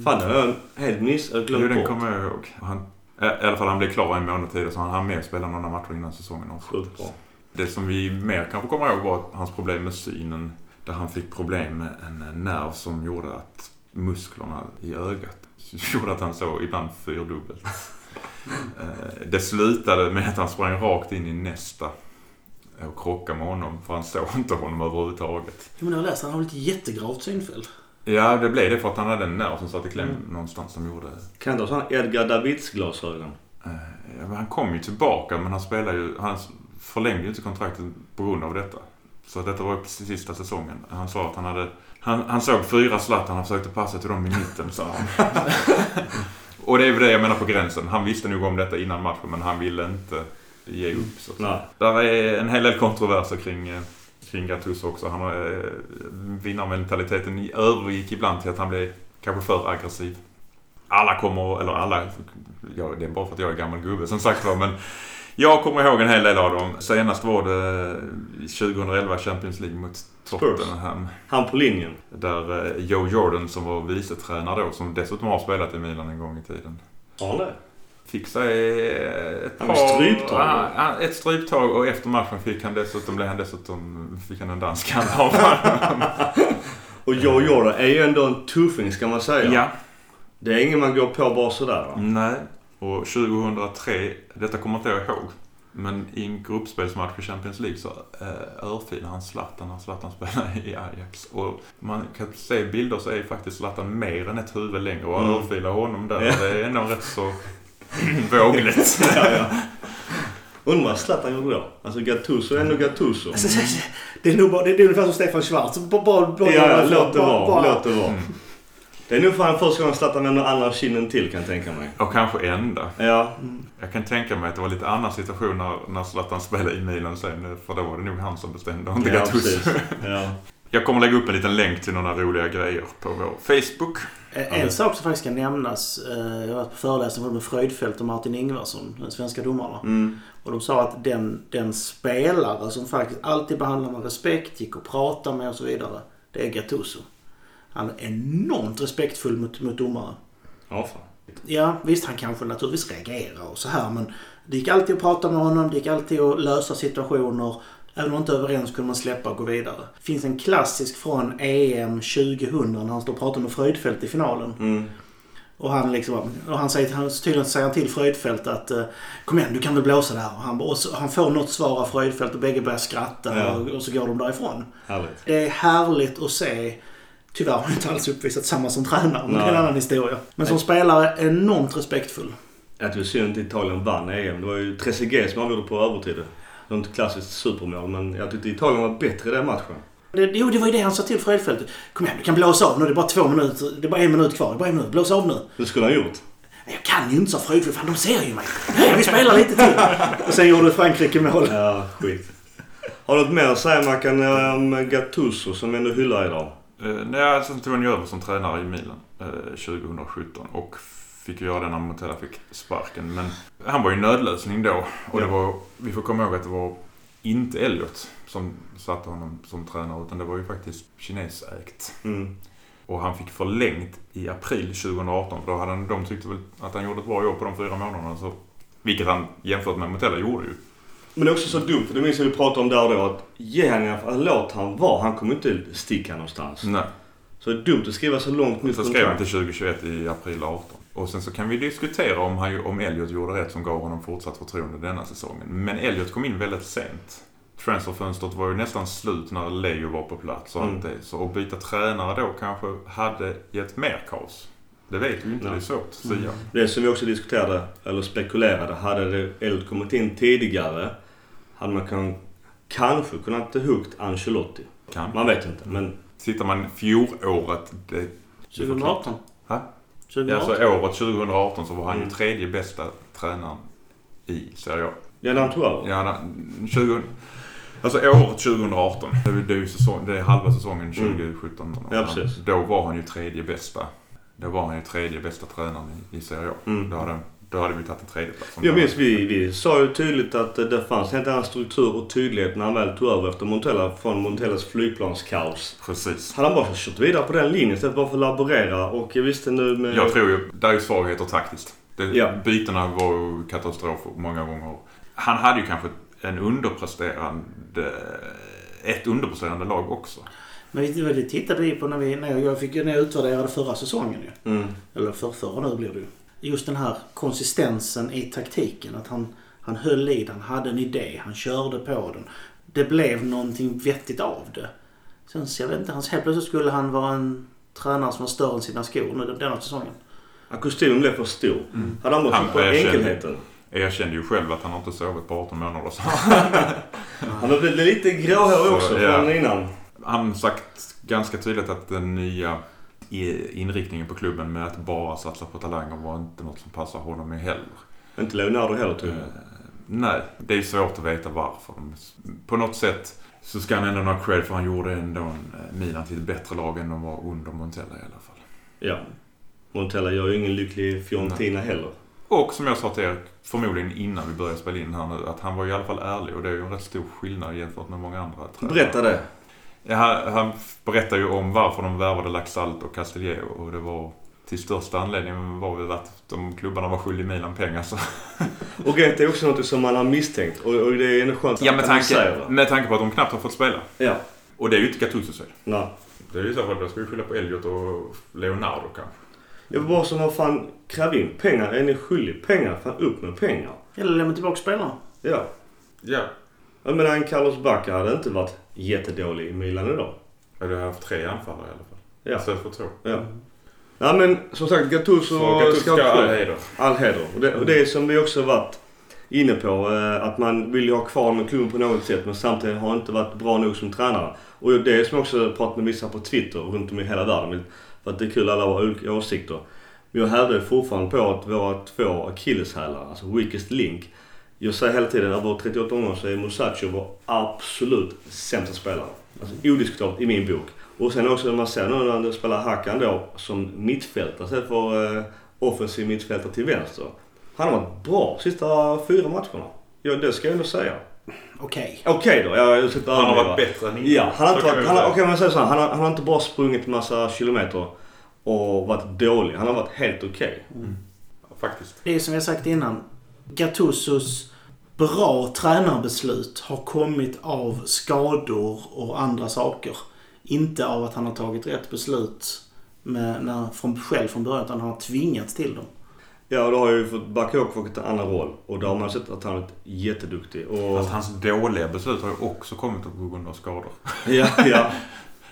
Fan, det har jag helt miss... eller Jo, glömt den bort. kommer jag ihåg. Han, I i alla fall han blev klar en månad tidigare så han hann med att spela några matcher innan säsongen avslutades. Det som vi mer kanske kommer ihåg var hans problem med synen. Där han fick problem med en nerv som gjorde att musklerna i ögat gjorde att han såg ibland fyrdubbelt. Eh, Det slutade med att han sprang rakt in i nästa och krockade med honom för han såg inte honom överhuvudtaget. Jo, men jag har läst att han har ett jättegravt synfel. Ja, det blev det för att han hade en nerv som satt i kläm Mm. någonstans som gjorde Kan ha sådana Edgar Davids glasögon? Eh, Ja, men han kom ju tillbaka men han spelade ju, han förlängde ju inte kontraktet på grund av detta. Så att detta var ju sista säsongen. Han sa att han hade, han, han såg fyra Zlatan, han försökte passa till dem i mitten sa han. Och det är väl det jag menar på gränsen. Han visste nog om detta innan matchen men han ville inte ge upp. Så att säga. Där är en hel del kontroverser kring, eh, kring Gattuso också. Han eh, vinnarmentaliteten i- övergick ibland till att han blev kanske för aggressiv. Alla kommer, eller alla, ja, det är bara för att jag är gammal gubbe som sagt var, men jag kommer ihåg en hel del av dem. Senast var det 2011 Champions League mot Tottenham. Han på linjen. Där eh, Joe Jordan som var vicetränare då, som dessutom har spelat i Milan en gång i tiden. Har han det? Fick sig ett par... stryptag, Ja, ett stryptag och efter matchen fick han dessutom, blev han dessutom, fick han en danskant av. Och Joe Jordan är ju ändå en tuffing ska man säga. Ja. Det är ingen man går på bara sådär va? Nej. Och 2003, detta kommer inte jag ihåg. Men i en gruppspelsmatch i Champions League så eh, örfilade han Zlatan när Zlatan spelade i Ajax. Och man kan se bilder så är faktiskt Zlatan mer än ett huvud längre och Mm. örfilar honom där. Det är ändå rätt så vågligt. ja, ja. Undrar vad Zlatan gjorde då? Alltså Gattuso är ändå Gattuso. Alltså, det är nog bara, det är ungefär som Stefan Schwarz. Bara, bara, bara, Ja, låt det vara. Låt det vara. Mm. Det är nog fan första gången Zlatan vänder andra kinden till kan jag tänka mig. Och kanske enda. Ja, Jag kan tänka mig att det var lite annan situation när, när Zlatan spelade i Milan sen. För då var det nog han som bestämde, och inte ja Gattuso. Ja. Jag kommer lägga upp en liten länk till några roliga grejer på vår Facebook. En, en sak som faktiskt ska nämnas. eh, Jag var på föreläsning med Fröjdfält och Martin Ingvarsson, den svenska domarna. Mm. Och de sa att den, den spelare som faktiskt alltid behandlar med respekt, gick och pratade med och så vidare. Det är Gattuso. Han är enormt respektfull mot, mot domaren. Ja, fan. Ja, visst han kanske naturligtvis reagerar och så här men det gick alltid att prata med honom, det gick alltid att lösa situationer. Även om man inte överens kunde man släppa och gå vidare. Det finns en klassisk från EM 2000 när han står och pratar med Fröjdfält i finalen. Mm. Och han liksom, och han säger, han, tydligen säger han till Fröjdfält att eh, Kom igen, du kan väl blåsa där. Och han, och så, han får något svar av Fröjdfält och bägge börjar skratta Ja. och, och så går de därifrån. Härligt. Det är härligt att se. Tyvärr har han inte alls uppvisat samma som tränare, men det är en Nej. annan historia. Men som spelare enormt respektfull. Att det var synd att Italien vann EM. Det var ju Trezeguet som avgjorde på övertid. Det var inte klassiskt supermål, men jag tyckte Italien var bättre i den matchen. Det, jo, det var ju det han sa till Fröjdfält. Kom igen, du kan blåsa av nu. Det är bara två minuter. Det är bara en minut kvar. Det är bara en minut. Blås av nu. Det skulle han gjort. Jag kan ju inte, sa Fröjdfält. Fan, de ser ju mig. Nej, vi spelar lite till. Och sen gjorde Frankrike mål. Ja, skit. Har du något mer att säga Mackan om Gattuso som ändå hyllar idag? Eh, nej, sen tog han ju över som tränare i Milan eh, 2017 och fick göra det när Montella fick sparken. Men han var ju nödlösning då. Och det Ja. var, vi får komma ihåg att det var inte Elliot som satte honom som tränare utan det var ju faktiskt kinesägt. Mm. Och han fick förlängt i april 2018 för då hade han, de tyckte väl att han gjorde ett bra jobb på de fyra månaderna. Så, vilket han jämfört med Montella gjorde ju. Men det är också så dumt, för det minns jag vi pratade om där och då, att ge han i alla fall, låt han vara. Han kommer inte sticka någonstans. Nej. Så det är dumt att skriva så långt nytt Så skrev han till 2021 i april 18. Och sen så kan vi diskutera om, han, om Elliot gjorde rätt som gav honom fortsatt förtroende denna säsongen. Men Elliot kom in väldigt sent. Transferfönstret var ju nästan slut när Leo var på plats och Mm. allt det. Så att byta tränare då kanske hade gett mer kaos. Det vet vi inte, Ja. det är svårt att säga. Det som vi också diskuterade, eller spekulerade, hade det Elliot kommit in tidigare hade man kan, kanske kunnat huggt Ancelotti. Kan. Man vet inte, men Tittar man fjolåret, det, 2018. Ha? 2018. alltså året 2018 så var han ju Mm. tredje bästa tränaren i Serie A. ja, när han tog över. Ja, na- 20, alltså året 2018. Det är, ju säsong, det är halva säsongen 2017. Mm. Ja, precis. Då var han ju tredje bästa. Då var han ju tredje bästa tränaren i, i Serie A. Mm. Då, hade, då hade vi tagit en tredje plats. Jag minns vi, vi sa ju tydligt att eh, det fanns en annan struktur och tydlighet när han väl tog över efter Montella från Montellas flygplanskaos. Precis. Hade han bara kört vidare på den linjen istället bara för att laborera och jag visste nu med... Jag tror ju, där är ju svagheter taktiskt. Det, Ja. Bytena var ju katastrof många gånger. Han hade ju kanske en underpresterande, ett underpresterande lag också. Men vi, det tittade vi på när, vi, när, jag, fick, när jag utvärderade förra säsongen ju. Mm. Eller för, förra nu blir det ju. Just den här konsistensen i taktiken. Att han, han höll i den, hade en idé, han körde på den. Det blev någonting vettigt av det. Sen så jag vet inte, hans, helt plötsligt skulle han vara en tränare som var större än sina skor nu den- denna säsongen. Ja, kostymen blev för stor. Hade han bara Han trott på enkelheten. Erkände ju själv att han inte sovit på 18 månader. Så Han var väl lite gråhårig Så, också ja. från innan. han sagt ganska tydligt att den nya inriktningen på klubben med att bara satsa på talanger var inte något som passar honom heller. Inte Leonardo heller Eh, tydligen. nej, det är svårt att veta varför. På något sätt så ska han ändå ha cred för han gjorde ändå en eh, Milan till ett bättre lag än de var under Montella i alla fall. Ja. Montella gör ju ingen lycklig Fiorentina heller. Och som jag sa till er, förmodligen innan vi började spela in här nu, att han var i alla fall ärlig och det är ju en rätt stor skillnad jämfört med många andra tränare. Berätta det. Ja, han, berättar ju om varför de värvade Laxalt och Castillejo och det var till största anledningen var väl att de klubbarna var skyldiga Milan pengar. Så. Och rent är också något som man har misstänkt. Och, och det är ändå skönt Ja, med att han säger tanke, det. med tanke på att de knappt har fått spela. Ja. Och det är ju inte Gattusos fel. Nej. Det är ju i så fall, då ska vi skylla på Elliot och Leonardo kanske. Det var bara som vad fan, kräv in pengar. Är ni skyldig pengar? Fan upp med pengar. Eller lämna tillbaka spelarna. Ja. Ja. Jag menar en Carlos Bacca hade inte varit jättedålig i Milan idag. Har haft tre anfallare i alla fall. Ja. Istället för två. Ja. Nej men som sagt Gattuso Så Gattuso ska ha all heder. all heder. Och det, och det som vi också varit inne på. Eh, att man vill ju ha kvar med klubben på något sätt men samtidigt har inte varit bra nog som tränare. Och det är som jag också pratat med vissa på Twitter runt om i hela världen. För att det är kul alla har olika åsikter. Men jag hävdar fortfarande på att våra två akilleshälar, alltså weakest link. Jag säger hela tiden, över 38 år så är Musacho vår absolut sämsta spelare. Alltså odiskutabelt i min bok. Och sen också när man ser nu när han spelar Hakan då som mittfältare istället för eh, offensiv mittfältare till vänster. Han har varit bra sista fyra matcherna. Ja, det ska jag ändå säga. Okej. Okej då, jag sitter Han har varit bättre än innan. Ja, han har inte varit, han, okej, men säga så här, han, har, han har inte bara sprungit massa kilometer och varit dålig. Han har varit helt okej. Ja, Faktiskt. Det är som jag sagt innan. Gattusos bra tränarbeslut har kommit av skador och andra saker. Inte av att han har tagit rätt beslut med, när, från, själv från början, utan han har tvingats till dem. Ja, då har ju fått Bakayoko fått en annan roll. Och då har man sett att han är jätteduktig. Och, Fast hans dåliga beslut har ju också kommit på grund av skador. ja, ja.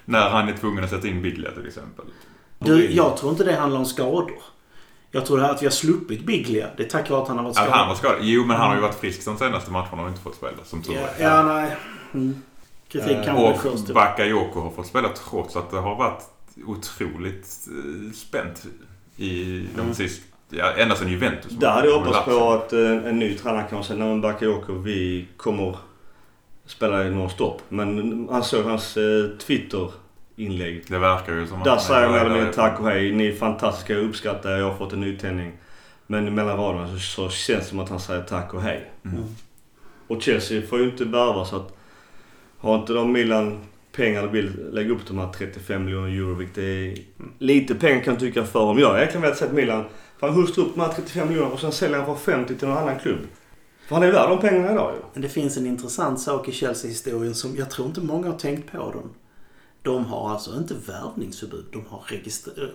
När han är tvungen att sätta in Biglia till exempel. Du, jag tror inte det handlar om skador. Jag tror att vi har sluppit Biglia. Det är tack vare att han har varit skadad. han var skadad? Jo, men han har ju varit frisk de senaste matcherna och inte fått spela, som tur Ja, är. ja nej. Mm. Kritik Eh, kanske Och först. Bakayoko har fått spela trots att det har varit otroligt eh, spänt i de Mm. sista... Ja, ända sedan Juventus. Där hade jag hoppats på att eh, en ny tränare kan säga, nej men Bakayoko vi kommer spela i nonstop. Men han såg hans eh, Twitter-inlägg. Det verkar ju som att... Där han är säger jag att- tack och hej. Ni är fantastiska, jag uppskattar er, jag har fått en nytändning. Men mellan raderna så, så känns det som att han säger tack och hej. Mm. Och Chelsea får ju inte värva så att har inte de Milan pengar och vill lägga upp de här 35 miljoner euro, vilket är lite pengar kan jag tycka för om jag egentligen velat sett Milan fan hustra upp de här 35 miljoner och sen sälja han för 50 till någon annan klubb. För han är värd de pengarna idag ju. Men det finns en intressant sak i Chelsea-historien som jag tror inte många har tänkt på dem. De har alltså inte värvningsförbud. De har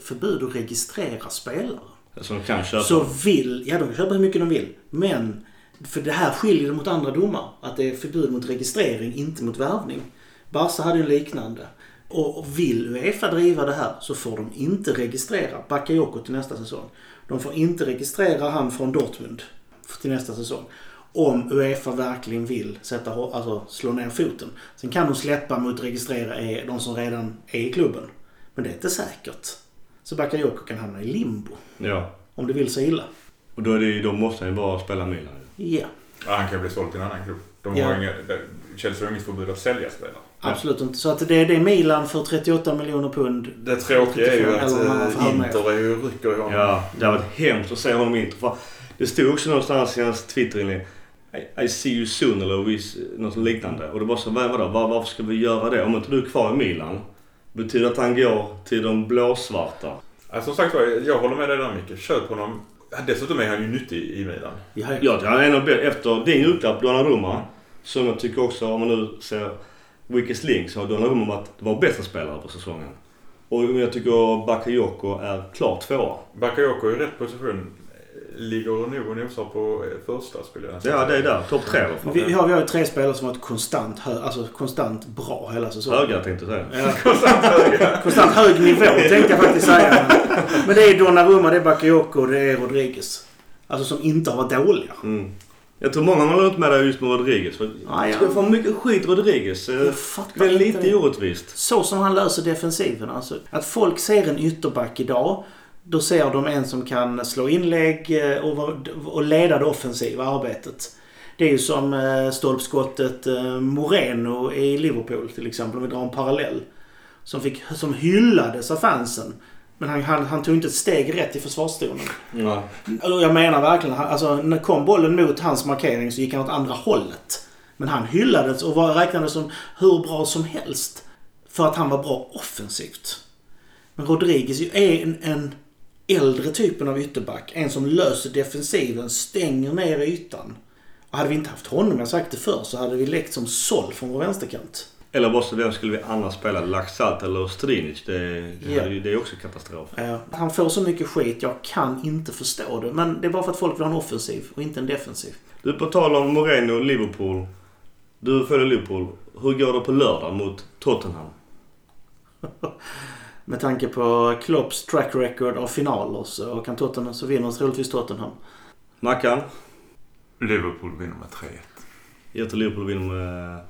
förbud att registrera spelare. Som kan köpa. Så vill, ja de kan köpa hur mycket de vill. Men, för det här skiljer det mot andra domar. Att det är förbud mot registrering, inte mot värvning. Barca hade ju liknande. Och vill Uefa driva det här så får de inte registrera Bakayoko till nästa säsong. De får inte registrera han från Dortmund till nästa säsong. Om Uefa verkligen vill sätta, alltså, slå ner foten. Sen kan de släppa mot registrera är de som redan är i klubben. Men det är inte säkert. Så Bakayoko kan hamna i limbo. Ja. Om det vill så illa. Och då, är det, då måste han ju bara spela Milan. Ja, Ja, han kan bli såld till en annan klubb. De Ja. har inga, Chelsea har inget förbud att sälja spelare. absolut inte. Så att det är det Milan för 38 miljoner pund. Det tråkiga är ju att eh. Inter är ju rycker i honom. Ja, det har varit hemskt att se honom i Inter. För det stod också någonstans i hans Twitterinlägg I, I see you soon eller något liknande. Och det var så, vad, vadå, var, varför ska vi göra det? Om inte du är kvar i Milan, betyder det att han går till de blåsvarta? Ja, som sagt var, jag håller med dig där Micke. Köp honom. Dessutom är han ju nyttig i Milan. Ja, ja. Han är nog bä- efter din julklapp Donnarumma, som jag tycker också, om man nu ser Weakest Link, så har Donnarumma varit, var bästa spelare på säsongen. Och jag tycker Bakayoko är klart tvåa. Bakayoko är i rätt position. Ligger nog och nosar på eh, första skulle jag nästan Ja, det är säga. där. Topp tre i alla fall. Vi, har, vi har ju tre spelare som har varit konstant, hö, alltså konstant bra hela säsongen. Höga tänkte jag säga. Ja. konstant hög nivå tänkte jag faktiskt säga. Men, det är Donnarumma, det är Bakayoko och det är Rodriguez. Alltså som inte har varit dåliga. Mm. Jag tror många har inte med det just med Rodriguez. För Ja, ja. Jag får mycket skit Rodriguez. Eh, Det är lite orättvist. Så som han löser defensiven. Alltså, att folk ser en ytterback idag. Då ser de en som kan slå inlägg eh, och, leda det offensiva arbetet. Det är ju som eh, stolpskottet eh, Moreno i Liverpool till exempel, om vi drar en parallell. Som, fick, som hyllades av fansen. Men han, han, han tog inte ett steg rätt i försvarszonen. Ja. Jag menar verkligen, alltså, när kom bollen mot hans markering så gick han åt andra hållet. Men han hyllades och var, räknades som hur bra som helst. För att han var bra offensivt. Men Rodriguez är en, en äldre typen av ytterback. En som löser defensiven, stänger ner ytan. Och hade vi inte haft honom, jag sagt det förr, så hade vi lekt som såll från vår vänsterkant. Eller så vem skulle vi annars spela? Laxalt eller Strinic? Det, ju- det är också katastrof. Ja, han får så mycket skit, jag kan inte förstå det. Men det är bara för att folk vill ha en offensiv och inte en defensiv. Du, på tal om Moreno och Liverpool. Du följer Liverpool. Hur går det på lördag mot Tottenham? Med tanke på Klopps track record av finaler så kan Tottenham så vinner troligtvis Tottenham. Mackan? Liverpool vinner med 3-1. Jag tror Liverpool vinner med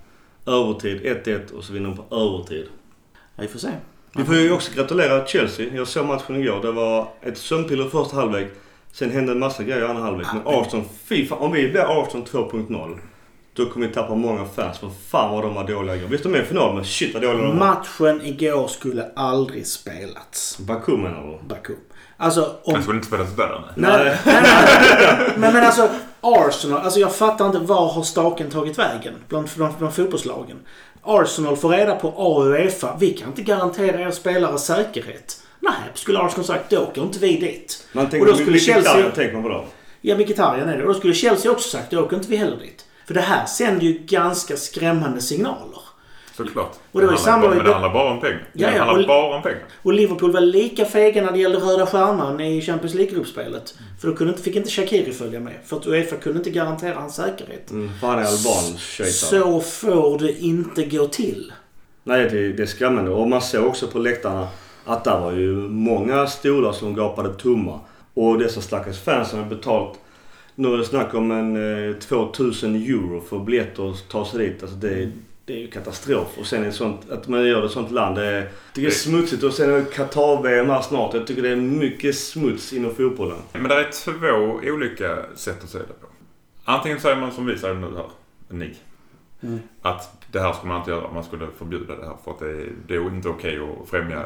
övertid 1-1 och så vinner de på övertid. Ja, vi får se. Vi får ju också gratulera Chelsea. Jag såg matchen igår. Det var ett sömnpiller första halvlek. Sen hände en massa grejer i andra halvlek. Men Arsenal, fy fan. Om vi blir Arsenal 2.0. Då kommer vi tappa många fans. För fan vad de var dåliga igår. Visst de är i final men shit vad dåliga de var. Matchen igår skulle aldrig spelats. Baku menar du? Baku. Alltså om... Den skulle inte spelas där. nej. Nej, nej, nej. Men, men alltså Arsenal. Alltså jag fattar inte var har staken tagit vägen bland, bland, bland fotbollslagen. Arsenal får reda på A och Uefa. Vi kan inte garantera er spelare säkerhet. Nej, skulle Arsenal sagt då åker inte vi dit. Man Och tänker, då skulle Chelsea... tänker man på då? Ja, Mkhitaryan är det. Och då skulle Chelsea också sagt då åker inte vi heller dit. För det här sänder ju ganska skrämmande signaler. Såklart. Och det var handlar Men det handlar bara om pengar. Ja, Det ja, handlar och- bara om pengar. Och Liverpool var lika fega när det gällde Röda Stjärnan i Champions League-gruppspelet. För då kunde inte, fick inte Shaqiri följa med. För att Uefa kunde inte garantera hans säkerhet. Mm, är alban. Så får det inte gå till. Nej, det, det är skrämmande. Och man såg också på läktarna att där var ju många stolar som gapade tomma. Och dessa stackars fans som har betalt nu är det snack om en eh, 2000 euro för biljetter att ta sig dit. Alltså det, det är ju katastrof. Och sen är sånt, att man gör det i ett sånt land. Det är, jag tycker det är smutsigt. Och sen är det Qatar-VM här snart. Jag tycker det är mycket smuts inom fotbollen. Men det är två olika sätt att se det på. Antingen säger man som vi säger nu här, ni. Mm. Att det här ska man inte göra. Man skulle förbjuda det här för att det är, det är inte okej att främja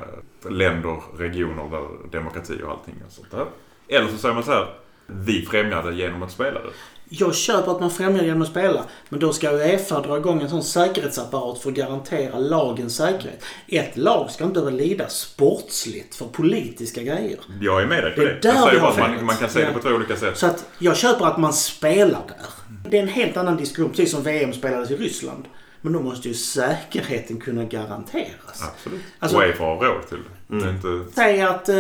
länder, regioner där demokrati och allting och sånt där. Eller så säger man så här. Vi främjar det genom att spela det. Jag köper att man främjar genom att spela. Men då ska Uefa dra igång en sån säkerhetsapparat för att garantera lagens säkerhet. Ett lag ska inte behöva lida sportsligt för politiska grejer. Jag är med dig på Det det. är där Jag säger bara man, man kan se Ja. det på två olika sätt. Så att jag köper att man spelar där. Det är en helt annan diskussion, precis som VM spelades i Ryssland. Men då måste ju säkerheten kunna garanteras. Absolut. Alltså- Uefa har råd till det. Inte... Säg att eh,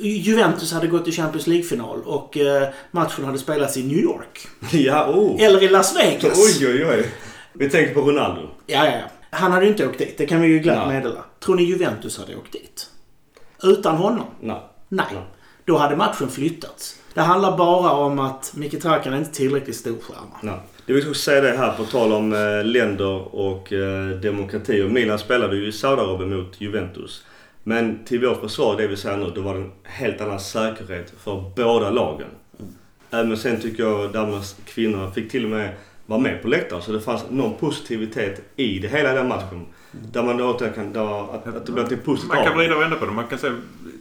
Juventus hade gått till Champions League-final och eh, matchen hade spelats i New York. ja, oh. Eller i Las Vegas. Oj, oj, oj. Vi tänker på Ronaldo. Ja, ja, ja. Han hade ju inte åkt dit. Det kan vi ju glatt meddela. Tror ni Juventus hade åkt dit? Utan honom? Nej. Nej. Nej. Då hade matchen flyttats. Det handlar bara om att Mkhitaryan är inte tillräckligt stor stjärna. Nej. Det vill också säga det här på tal om eh, länder och eh, demokrati. Och Milan spelade ju i Saudiarabien mot Juventus. Men till vårt försvar, det vi säger nu, då var det en helt annan säkerhet för båda lagen. Även sen tycker jag Danmarks kvinnor fick till och med vara med på läktaren. Så det fanns någon positivitet i det hela den matchen. Där man då kan, där, att, att det blir till positivt Man kan vrida och vända på det. Man kan se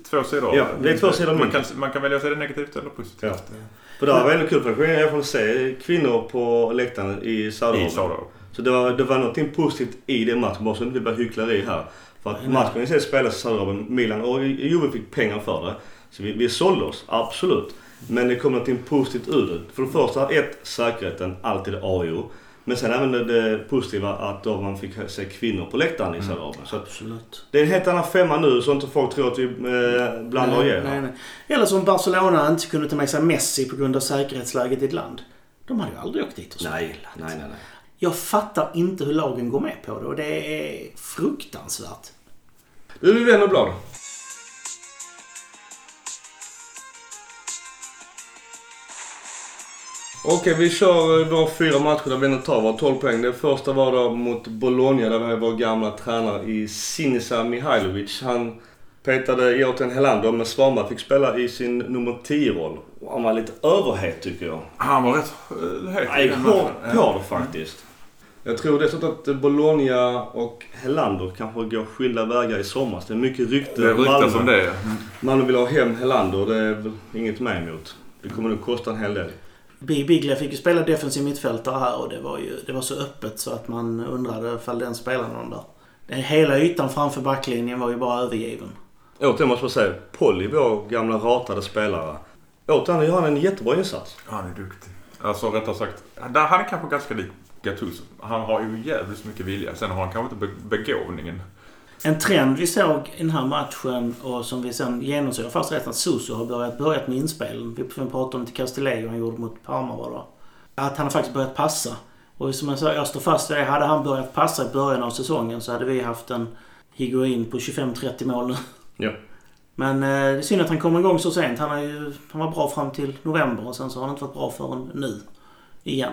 två sidor Ja, det är två sidor man kan, man kan välja att se det negativt eller positivt. Ja. För det var väldigt kul för jag kunde se kvinnor på läktaren i. Saudiarabien. Så det var, det var någonting positivt i den matchen. Bara så det inte blir hyckleri här. För att matchen i sig spelades i Saudiarabien. Milan och Juve fick pengar för det. Så vi, vi sålde oss, absolut. Men det kom någonting positivt ur det. För det första, ett, säkerheten. Alltid A och O. Men sen även det, det positiva att då man fick se kvinnor på läktaren i Saudiarabien. Så att Absolut. det är en helt annan femma nu så inte folk tror att vi eh, blandar och ger. nej, nej. Eller som Barcelona inte kunde ta med sig Messi på grund av säkerhetsläget i ett land. De hade ju aldrig åkt dit och spelat. Nej, nej, nej, nej. Jag fattar inte hur lagen går med på det och det är fruktansvärt. Nu är vi vän och blad. Okej, vi kör eh, våra fyra matcher där vi ändå tar våra 12 poäng. Den första var då mot Bologna där vi har vår gamla tränare i Sinisa Mihailovic. Han petade Jorten Helander men Svanberg fick spela i sin nummer 10-roll. Och Han var lite överhet tycker jag. Han var rätt uh, het Nej, den hårt på det faktiskt. Jag tror dessutom att Bologna och Helander kanske går skilda vägar i sommar. Det är mycket rykte. Det ryktas om det. Malmö vill ha hem Helander det är väl inget med emot. Det kommer nog kosta en hel del. Bi- Biglia fick ju spela defensiv mittfältare här och det var ju det var så öppet så att man undrade ifall den spelade någon där. Den hela ytan framför backlinjen var ju bara övergiven. Återigen måste man säga, Polly, vår gamla ratade spelare. Återigen gör han en jättebra insats. Han är duktig. Alltså rättare sagt, där- han är kanske ganska lik Gattuso. Han har ju jävligt mycket vilja. Sen har han kanske inte be- begåvningen. En trend vi såg i den här matchen och som vi sen genomsöker fast rätt att Suso har börjat, börjat med inspel. Vi pratade om det till Castillejo han gjorde mot Parma var det? Att han har faktiskt börjat passa. Och som jag sa, jag står fast vid det. Hade han börjat passa i början av säsongen så hade vi haft en Higuain på 25-30 mål nu. Ja. Men eh, det är synd att han kommer igång så sent. Han, är ju, han var bra fram till november och sen så har han inte varit bra förrän nu. Igen.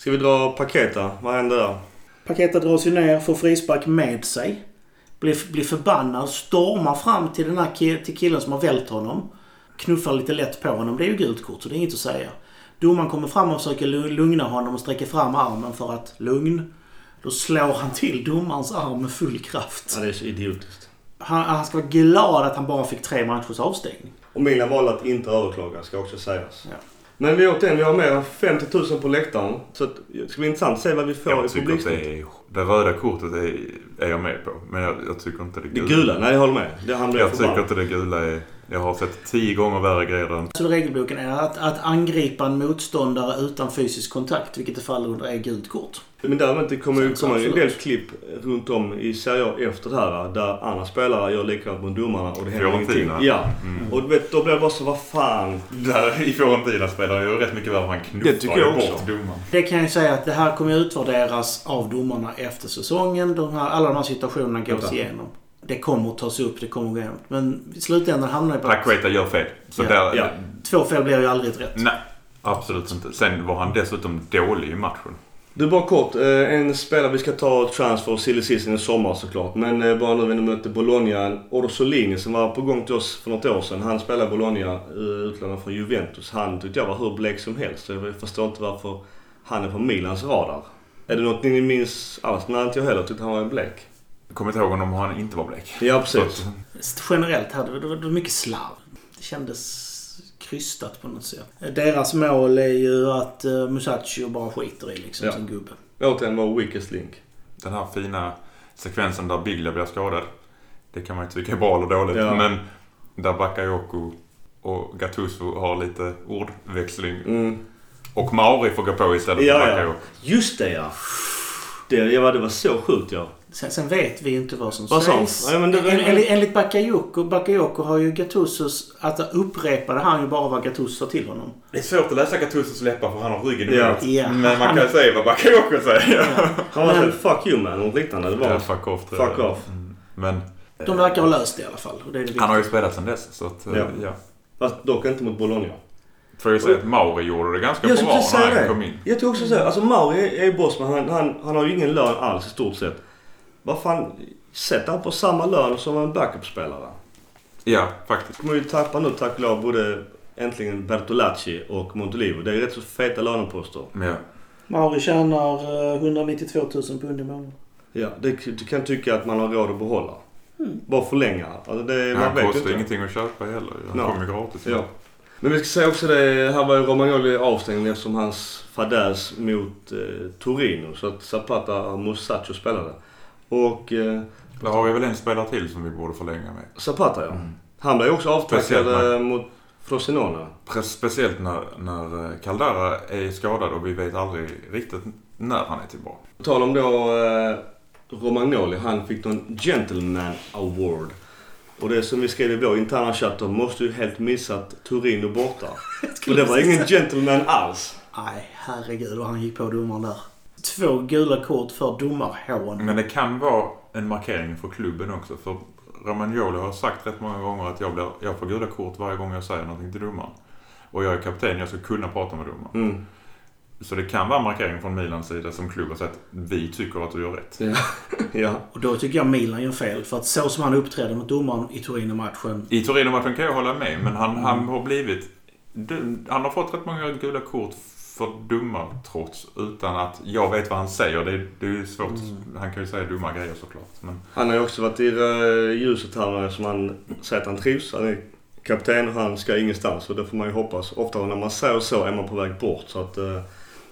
Ska vi dra Paketa? Vad händer där? Paketet dras ju ner, får frispark med sig. Blir, blir förbannad, stormar fram till den här ki- till killen som har vält honom. Knuffar lite lätt på honom. Det är ju gult kort så det är inget att säga. Domaren kommer fram och försöker lu- lugna honom och sträcker fram armen för att lugn. Då slår han till domarens arm med full kraft. Ja, det är så idiotiskt. Han, han ska vara glad att han bara fick tre matchers avstängning. Och Milan valde att inte överklaga, ska också sägas. Ja. Men vi återigen, vi har mer än 50 000 på läktaren. Så det ska bli intressant att se vad vi får Jag i publiksnitt. det. Det röda kortet är, är jag med på. Men jag, jag tycker inte det Det gula. gula, nej jag håller med. Det, Jag tycker inte det gula är... Jag har sett tio gånger värre grejer än... Så regelboken är att, att angripa en motståndare utan fysisk kontakt, vilket det faller under, är gult kort. Men däremot det kommer ju komma en del klipp runt om i Serie A efter det här där andra spelare gör likadant mot domarna och det händer Fiorentina. ingenting. Ja. Mm. Och du vet, då blir det bara så, vad fan. Där i Fiorentina spelar ju rätt mycket värre. Han Det tycker knuffar ju jag bort också. domaren. Det kan jag ju säga att det här kommer utvärderas av domarna efter säsongen. De här, alla de här situationerna gås igenom. Det kommer att tas upp, det kommer att gå igenom. Men i slutändan hamnar det på att Paqueta gör fel. Så Ja. där... Ja. två fel blir ju aldrig ett rätt. Nej, absolut inte. Sen var han dessutom dålig i matchen. Du, bara kort. eh, En spelare vi ska ta transfer silly season i sommar såklart. Men eh, bara nu när vi mötte Bologna. Orsolini som var på gång till oss för något år sedan. Han spelade i Bologna, eh, utlånad från Juventus. Han tyckte jag var hur blek som helst. Så jag förstår inte varför han är på Milans radar. Är det något ni minns alls? Nej, inte jag heller. tyckte han var blek. Kommer inte ihåg honom om han inte var blek. Ja, Så precis. att, Generellt hade det, det var mycket slarv. Det kändes krystat på något sätt. Deras mål är ju att uh, Musacho bara skiter i liksom Ja. som gubbe. Återigen var weakest link. den här fina sekvensen där Biglia blir skadad. Det kan man ju tycka är bra eller dåligt. Ja. Men där Bakayoko och Gattuso har lite ordväxling. Mm. Och Mauri får gå på istället Ja, för ja. Bakayoko. Just det ja. Det, ja, det var så sjukt ja. Sen, sen vet vi inte vad som Vad sägs. Ja, men det- En- enligt, enligt Bakayoko, Bakayoko har ju Gattusos... Att upprepade han ju bara vad Gattuso sa till honom. Det är svårt att läsa Gattusos läppar för han har ryggen Ja. emot. Ja. Men man Han- kan säga vad Bakayoko säger. Han var Men- så fuck you man och liknande. Det var... Ja, fuck off tror Fuck jag. off. Mm. Men De verkar ha löst det i alla fall. Och det är det han har ju spelat sedan dess. Så att, eh, Ja. ja. Fast dock inte mot Bologna. Får ju säga att Mauri gjorde det ganska Jag bra när han kom in. Jag tror också så. Alltså Mauri är, är boss men han, han, han har ju ingen lön alls i stort sett. Vad fan, sätt han på samma lön som en backup-spelare. Ja, faktiskt. kommer ju tappa nu tack och lov både äntligen Bertolacci och Montolivo. Det är rätt så feta löneposter. Ja. Mauri tjänar eh, 192 000 pund i månaden. Ja, det du kan tycka att man har råd att behålla. Bara förlänga. Alltså det, man Han vet ju kostar inte. ingenting att köpa heller. Han Ja. kom ju gratis. Ja. Men vi ska säga också det, här var ju Romagnoli avstängd eftersom hans fadäs mot eh, Torino. Så att Zapata och Musacho spelade. Och eh, Där har vi väl en spelare till som vi borde förlänga med. Zapata ja. Mm. Han blev ju också avtackad när- eh, mot Frosinone. Speciellt när, när eh, Caldara är skadad och vi vet aldrig riktigt när han är tillbaka. På tal om då eh, Romagnoli. Han fick någon Gentleman Award. Och det som vi skrev i vår interna chatt, de måste ju helt missat Torino borta. För det var ingen gentleman alls. Nej, herregud vad han gick på domaren där. Två gula kort för domarhån. Men det kan vara en markering för klubben också. För Romagnoli har sagt rätt många gånger att jag, blir, jag får gula kort varje gång jag säger någonting till domaren. Och jag är kapten, jag ska kunna prata med domaren. Mm. Så det kan vara en markering från Milans sida som klubb att vi tycker att du gör rätt. Ja. ja. Och då tycker jag Milan gör fel. För att så som han uppträdde mot domaren i Torino-matchen. I Torino-matchen kan jag hålla med, men han, han har blivit... Han har fått rätt många gula kort för domartrots utan att jag vet vad han säger. Det, är- det är ju svårt. Han kan ju säga dumma grejer såklart. Men Han har ju också varit i eh, ljuset här som han säger att han trivs. Han är kapten och han ska ingenstans. Och det får man ju hoppas. Ofta när man säger så är man på väg bort. Så att eh,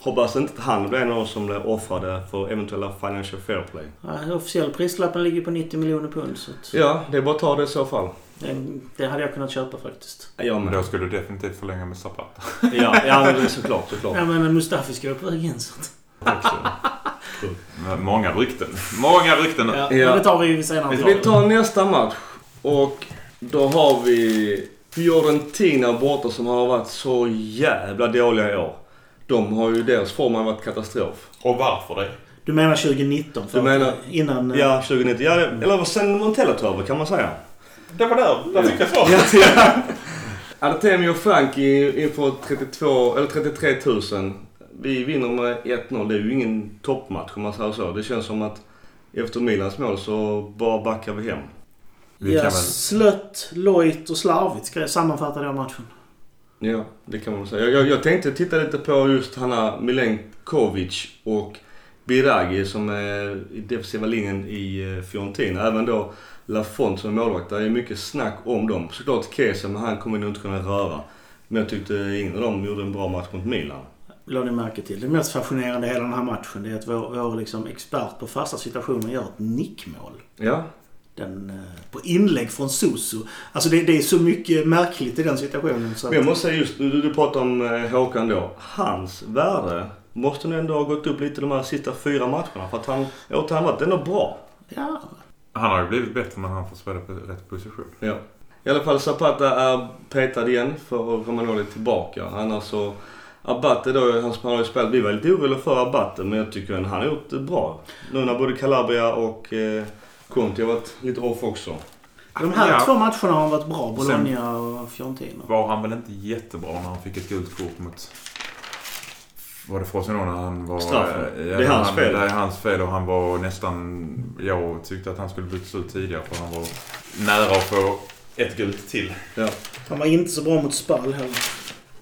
hoppas inte att han blir oss som blir offrade för eventuella financial fair play. Ja, officiell prislappen ligger på 90 miljoner pund. Så att Ja, det är bara att ta det i så fall. Det, hade jag kunnat köpa faktiskt. Jag men då skulle du definitivt förlänga med Zapata. Ja, ja men det är såklart, såklart. Ja men Mustafi ska vara på väg in. Så Många rykten. Många rykten. ja, Ja. Men det tar vi senare. Vi tar nästa match. Och då har vi Fiorentina borta som har varit så jävla dåliga i år. De har ju, deras form har varit katastrof. Och varför det? Du menar 2019? För Du menar- innan... eh, Ja, 2019. Ja, eller sen Montella tog över kan man säga. Det var där. Där fick jag svar. Ja, ja. Artemio Franki inför 32, eller 33 000. Vi vinner med 1-0. Det är ju ingen toppmatch om man säger så. Det känns som att efter Milans mål så bara backar vi hem. Vi ja, väl... slött, lojt och slarvigt ska jag sammanfatta den matchen. Ja, det kan man säga. Jag, jag, jag tänkte titta lite på just Hanna Milenkovic och Biragi som är i defensiva linjen i eh, Fiorentina. Även då Lafont som är målvakt. Det är mycket snack om dem. Såklart Kesa, men han kommer nog inte kunna röra. Men jag tyckte ingen av dem gjorde en bra match mot Milan. Lade ni märke till. Det mest fascinerande i hela den här matchen det är att vår, vår liksom expert på fasta situationer gör ett nickmål. Ja, Den, eh, på inlägg från Susu. Alltså det, det är så mycket märkligt i den situationen. Så men jag att, måste säga just, du, du pratar om eh, Håkan då. Hans värde måste nog ändå ha gått upp lite de här sista fyra matcherna. För att han, åt han varit ändå bra. ja, Han har ju blivit bättre när han får spela på rätt position. Ja. I alla fall Zapata är petad igen för Romagnoli tillbaka. Annars så... Abate då, han har ju spelat. Vi var lite oroliga för Abate men jag tycker att han har gjort det bra. Nu när både Calabria och eh, Conti har varit lite off också. de här Ja. två matcherna har varit bra. Bologna och Fiorentina. Var han väl inte jättebra när han fick ett gult kort mot... Var det Frosinone han var... Straffen. Ja, Det är hans han, fel. Det är hans fel och han var nästan... Jag tyckte att han skulle bytas ut tidigare för han var nära att få ett gult till. Ja. Han var inte så bra mot Spal heller.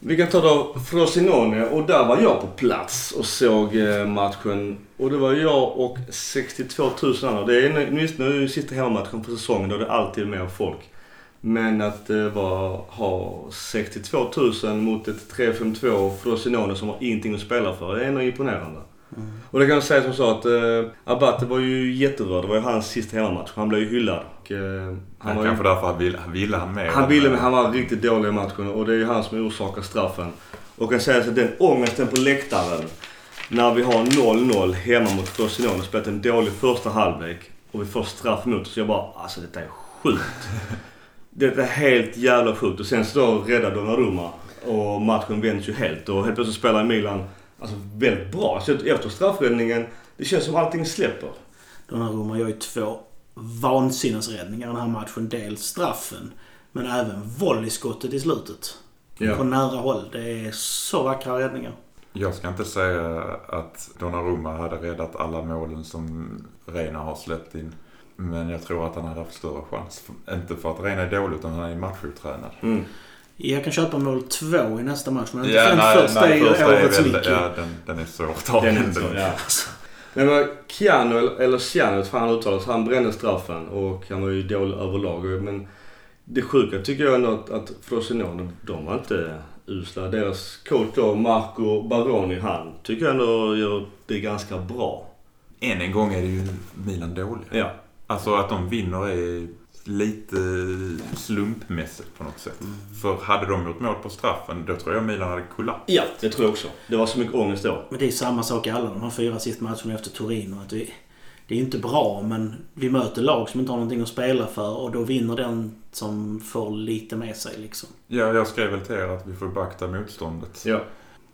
Vi kan ta då Frosinone och där var jag på plats och såg eh, matchen. Och det var jag och 62 000 andra. Det är nu- just nu sista hemmamatchen på säsongen då det är alltid mer folk. Men att det var, ha 62 000 mot ett 3-5-2 Frosinone som har ingenting att spela för. Det är ändå imponerande. Och det kan jag säga som så att eh, Abate var ju jätterörd. Det var ju hans sista hemmamatch. Han blev ju hyllad. Och, eh, Han han var ju kanske därför han ville, ville han med. han ville men han var riktigt dålig i matchen och det är ju han som orsakar straffen. Och jag säger så att den ångesten på läktaren när vi har 0-0 hemma mot Frosinone och spelat en dålig första halvlek och vi får straff mot oss. Jag bara, alltså detta är sjukt. Detta är helt jävla sjukt. Och sen så då räddar Donnarumma och matchen vänds ju helt. Och helt plötsligt spelar Milan alltså, väldigt bra. Så efter straffräddningen, det känns som allting släpper. Donnarumma gör ju två vansinnesräddningar i den här matchen. Dels straffen, men även volleyskottet i slutet. På nära håll. Det är så vackra räddningar. Jag ska inte säga att Donnarumma hade räddat alla målen som Reina har släppt in. Men jag tror att han hade haft större chans. Inte för att Reina är dålig utan han är matchutränad. Mm. Jag kan köpa mål två i nästa match, men Ja, den nej, första nej, är ju årets Mickey. ja, den, den är svår att ta. Den är så, ja. Men Keanu, eller- eller Ciano, fan han uttalas, han brände straffen och han var ju dålig överlag. Men det sjuka tycker jag ändå att, att Frosinone, de var inte usla. Deras coach då, Marco Baroni, han tycker jag ändå gör det ganska bra. Än en gång är det ju Milan dåliga. Ja. Alltså att de vinner är lite slumpmässigt på något sätt. För hade de gjort mål på straffen, då tror jag Milan hade kollapsat. Ja, det tror jag också. Det var så mycket ångest då. Men det är samma sak i alla de här fyra sista matcherna efter Torino. Att det, det är inte bra, men vi möter lag som inte har någonting att spela för och då vinner den som får lite med sig liksom. Ja, jag skrev väl till er att vi får beakta motståndet. Ja,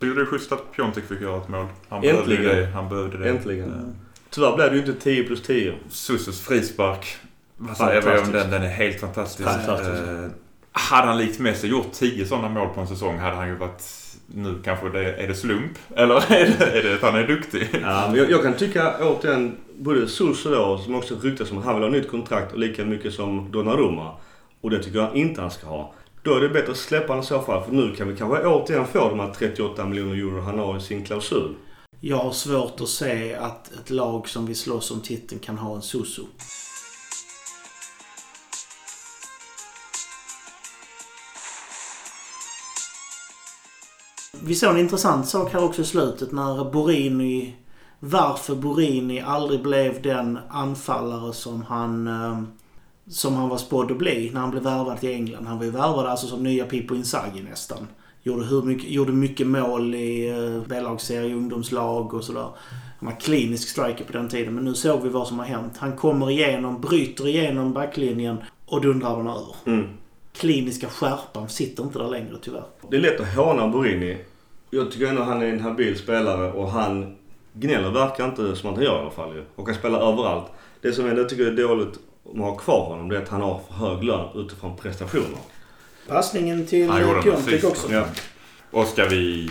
Tycker det är schysst att Piontek fick göra ett mål. Han behövde ju Äntligen. det. Han behövde det. Äntligen. Tyvärr blev det ju inte 10 plus 10. Sussus frispark. Vad säger vi om den? Den är helt fantastisk. Fantastisk. Eh, hade han likt Messi gjort 10 sådana mål på en säsong hade han ju varit... Nu kanske det är det slump. Eller är det, är det att han är duktig? Ja, men jag, jag kan tycka återigen, både Suso då, som också ryktas som att han vill ha nytt kontrakt och lika mycket som Donnarumma. Och det tycker jag inte han ska ha. Då är det bättre att släppa honom i så fall. För nu kan vi kanske återigen få de här 38 miljoner euro han har i sin klausul. Jag har svårt att se att ett lag som vill slåss om titeln kan ha en Susu. Vi såg en intressant sak här också i slutet när Borini... Varför Borini aldrig blev den anfallare som han... Eh, som han var spådd att bli när han blev värvad till England. Han var ju värvad alltså som nya Pippo Inzaghi nästan. Gjorde, hur mycket, gjorde mycket mål i uh, B-lagsserie, ungdomslag och sådär. Han var klinisk striker på den tiden. Men nu såg vi vad som har hänt. Han kommer igenom, bryter igenom backlinjen och dundrar den över. Mm. Kliniska skärpan sitter inte där längre tyvärr. Det är lätt att håna Borini. Jag tycker ändå han är en habil spelare och han gnäller verkar inte som att han gör i alla fall ju. Och han spelar överallt. Det som jag tycker är dåligt om att ha kvar honom det är att han har för hög lön utifrån prestationer. Passningen till assist. också. Ja. Och ska vi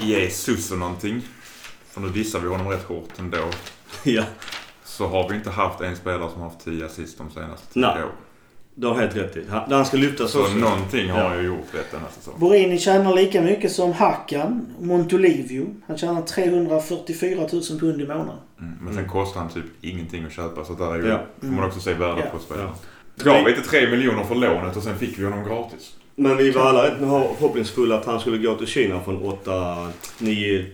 ge Susso någonting? För nu dissar vi honom rätt hårt ändå. ja. så har vi inte haft en spelare som har haft 10 assist de senaste 10 Nej. åren. Det har helt rätt i. Han, han ska lyftas Så också. någonting har Ja. ju gjort rätt den här säsongen. Borini tjänar lika mycket som Hakan, Montolivio. Han tjänar 344 000 pund i månaden. Mm. Men sen kostar han typ ingenting att köpa så där är ju, Ja. får man också se värdet Ja. på spelaren. Ja. Gav vi inte 3 miljoner för lånet och sen fick vi honom gratis? Men vi var alla rätt förhoppningsfulla att han skulle gå till Kina från 8, 9,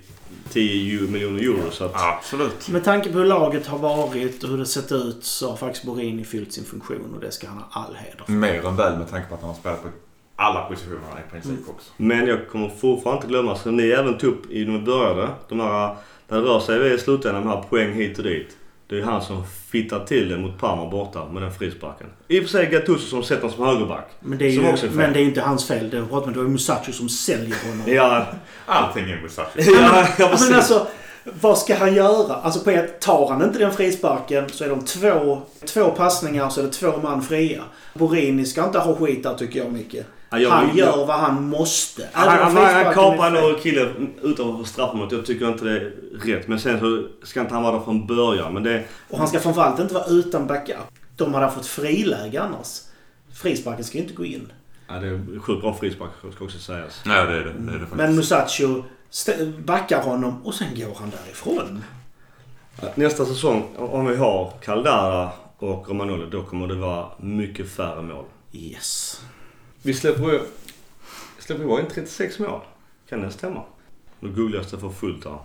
10 ju- miljoner euro. Så att, Absolut. Med tanke på hur laget har varit och hur det sett ut så har faktiskt Borini fyllt sin funktion och det ska han ha all heder för. Mer än väl med tanke på att han har spelat på alla positionerna i princip också. Men jag kommer fortfarande inte glömma, som ni även tog upp i när vi började. De här, där det rör sig i slutändan, de här poäng hit och dit. Det är han som fittar till det mot Parma borta med den frisparken. I och för sig Gattuso som sätter honom som högerback. Men det är ju också är men det är inte hans fel. Det pratar man- det var Musacho som säljer honom. Ja, Allting är Musashi. ja, ja men alltså, vad ska han göra? Alltså på ett, tar han inte den frisparken så är de två, två passningar så är det två man fria. Borini ska inte ha skit där tycker jag mycket. Ja, jag- han jag- gör vad han måste. Han, om han, han kapar ändå killen utanför straffområdet. Jag tycker inte det är rätt. Men sen så ska inte han vara där från början. Men det... Och han ska framförallt inte vara utan backup. De hade fått friläge annars. Frisparken ska ju inte gå in. Ja, det är sjukt bra frispark ska också sägas. Ja, det är det. det, är det faktiskt. Men Musacho backar honom och sen går han därifrån. Nästa säsong, om vi har Caldara och Romagnoli, då kommer det vara mycket färre mål. Yes. Vi släpper släpper in 36 mål. Kan det stämma? Nu googlas det för fullt här.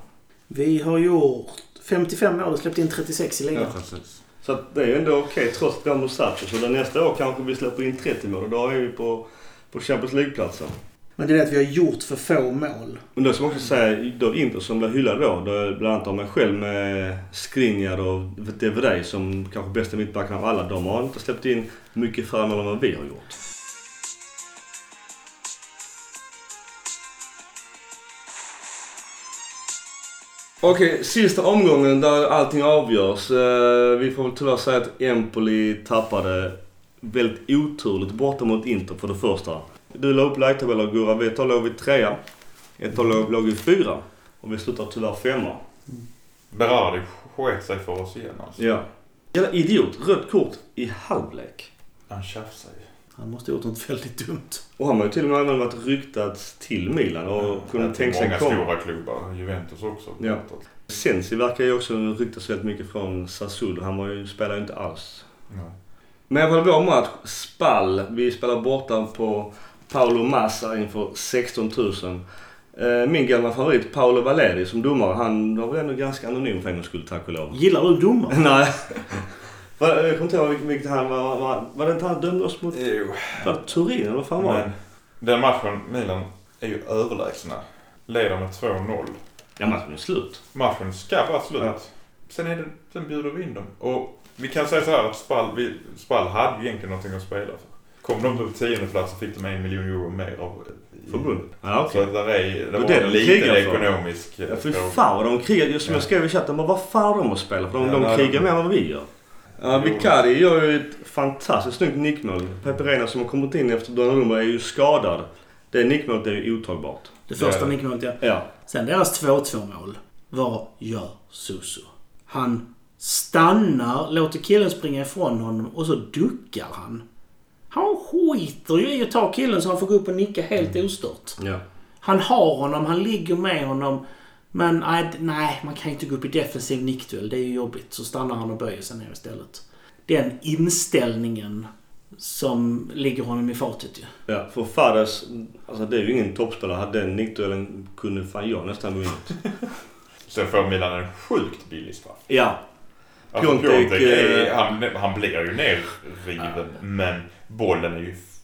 Vi har gjort 55 mål och släppt in 36 i ligan. Ja, precis. Så att det är ju ändå okej trots att vi har Musacho. Så nästa år kanske vi släpper in 30 mål och då är vi på, på Champions League-platsen. Men det är det att vi har gjort för få mål. Men då ska man också säga, då Inter som blir hyllade då, då är bland annat av mig själv med Skriniar och Devrey som kanske bästa mittbacken av alla. De har inte släppt in mycket färre mål än vad vi har gjort. Okej, sista omgången där allting avgörs. Eh, vi får väl tyvärr säga att Empoli tappade väldigt oturligt borta mot Inter för det första. Du la upp lägtabeller Gurra. Vi ett tag låg vi trea. Ett tag låg vi fyra. Och vi slutar tyvärr femma. Berardi sket sig för oss igen alltså. Ja. Jävla idiot. Rött kort i halvlek. Han tjafsar ju. Han måste ha gjort något väldigt dumt. Och han har ju till och med även varit ryktats till Milan och kunde tänka sig Många komma. stora klubbar. Juventus också. Ja. Sensi verkar ju också ryktas väldigt mycket från Sassuolo. Han var ju, spelar ju inte alls. Ja. Men i alla fall vår match, Spall. Vi spelar borta på Paolo Massa inför 16 000. Eh, Min gamla favorit Paolo Valeri som domare, han var väl ändå ganska anonym för en gångs skull, tack och lov. Gillar du domare? Nej. Jag kommer inte ihåg vilket- han var. Var, var det inte han dömde oss mot? Jo. Var Turin eller vad fan var det? den matchen, Milan, är ju överlägsna. Leder med 2-0. Ja, matchen är slut. Matchen ska vara slut. Ja. Sen, är det, sen bjuder vi in dem. Och vi kan säga så här att Spall, vi, Spall hade egentligen någonting att spela för. Kom de på tionde plats så fick de en miljon euro mer av Förbundet. Ja, okej. Så där är, det var det en de för. ekonomisk Ja, fy fråga. fan vad de krigar. Just som Ja. jag skrev i chatten. Men vad fan de att spela? För de, Ja, de krigar mer än vad vi gör. Ja, Jo. Vicari gör ju ett fantastiskt snyggt nickmål. Pepe Reina som har kommit in efter Donnarumma är ju skadad. Det nickmålet är ju otagbart. Det första Ja. nickmålet ja. Ja. Sen deras 2-2 mål. Vad gör Suso? Han stannar, låter killen springa ifrån honom och så duckar han. Han skiter ju i att ta killen så han får gå upp och nicka helt ostört. Ja. Han har honom, han ligger med honom. Men nej, man kan ju inte gå upp i defensiv nickduell. Det är ju jobbigt. Så stannar han och böjer sig ner istället. Den inställningen som ligger honom i fatet ju. Ja, för Fades, alltså det är ju ingen toppspelare. Den nickduellen kunde fan jag nästan vunnit. Sen får Milan en sjukt billig straff. Ja. Alltså, Piontek, Piontek är, eh, han, han blir ju nerriven. Men bollen är ju 10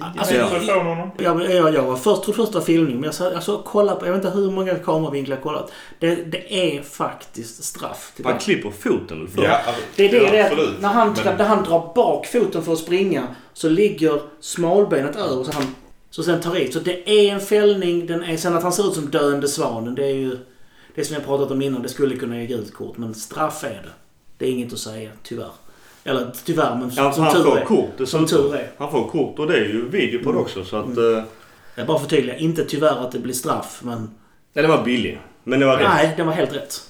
Alltså, jag-. Jag, jag, jag var först, trodde först det var filmning, men jag sa, alltså, kolla på, jag vet inte hur många kameravinklar jag kollat. Det, det är faktiskt straff. till Han klipper foten först? Ja, alltså, Det är det, ja, det absolut. när han, Men- när han drar bak foten för att springa så ligger smalbenet över så han så sen tar i. Så det är en fällning. Den är, sen att han ser ut som döende svanen, det är ju det som jag pratat om innan. Det skulle kunna ge gult kort, men straff är det. Det är inget att säga, tyvärr. Eller tyvärr, men Ja, som han tur får är. kort Som tur är. Han får kort och det är ju video på det Mm. också så att... eh, Jag bara förtydliga, inte tyvärr att det blir straff, men Ja, det var billig. Men det var rätt. nej, det var helt rätt.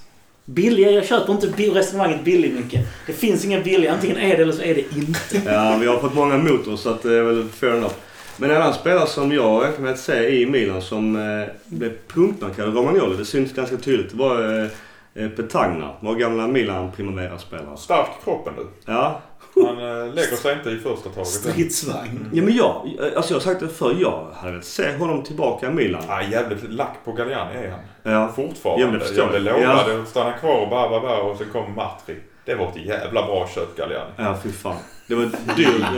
Billiga, jag köper inte resonemanget billig mycket. Det finns inga billiga. Antingen är det eller så är det inte. Ja, vi har fått många emot oss så att det är väl fair enough. Men en annan spelare som jag räknar med att se i Milan som eh, blev punktmarkerad, Romagnoli, det syns ganska tydligt, det var eh, Petagna, vår gamla Milan Primavera-spelare. Stark kroppen du. Ja. Han eh, lägger sig inte i första taget. Stridsvagn. ja, men jag, alltså jag har sagt det förr, jag hade velat se honom tillbaka i Milan. Ja, jävligt lack på Galliani är han. Ja. Ah, Fortfarande. Ja, men jag blev lovad att stanna kvar och bara vara där och sen kom Matri. Det var ett jävla bra köp Galliani. Ja, fy fan. Det var dyrt.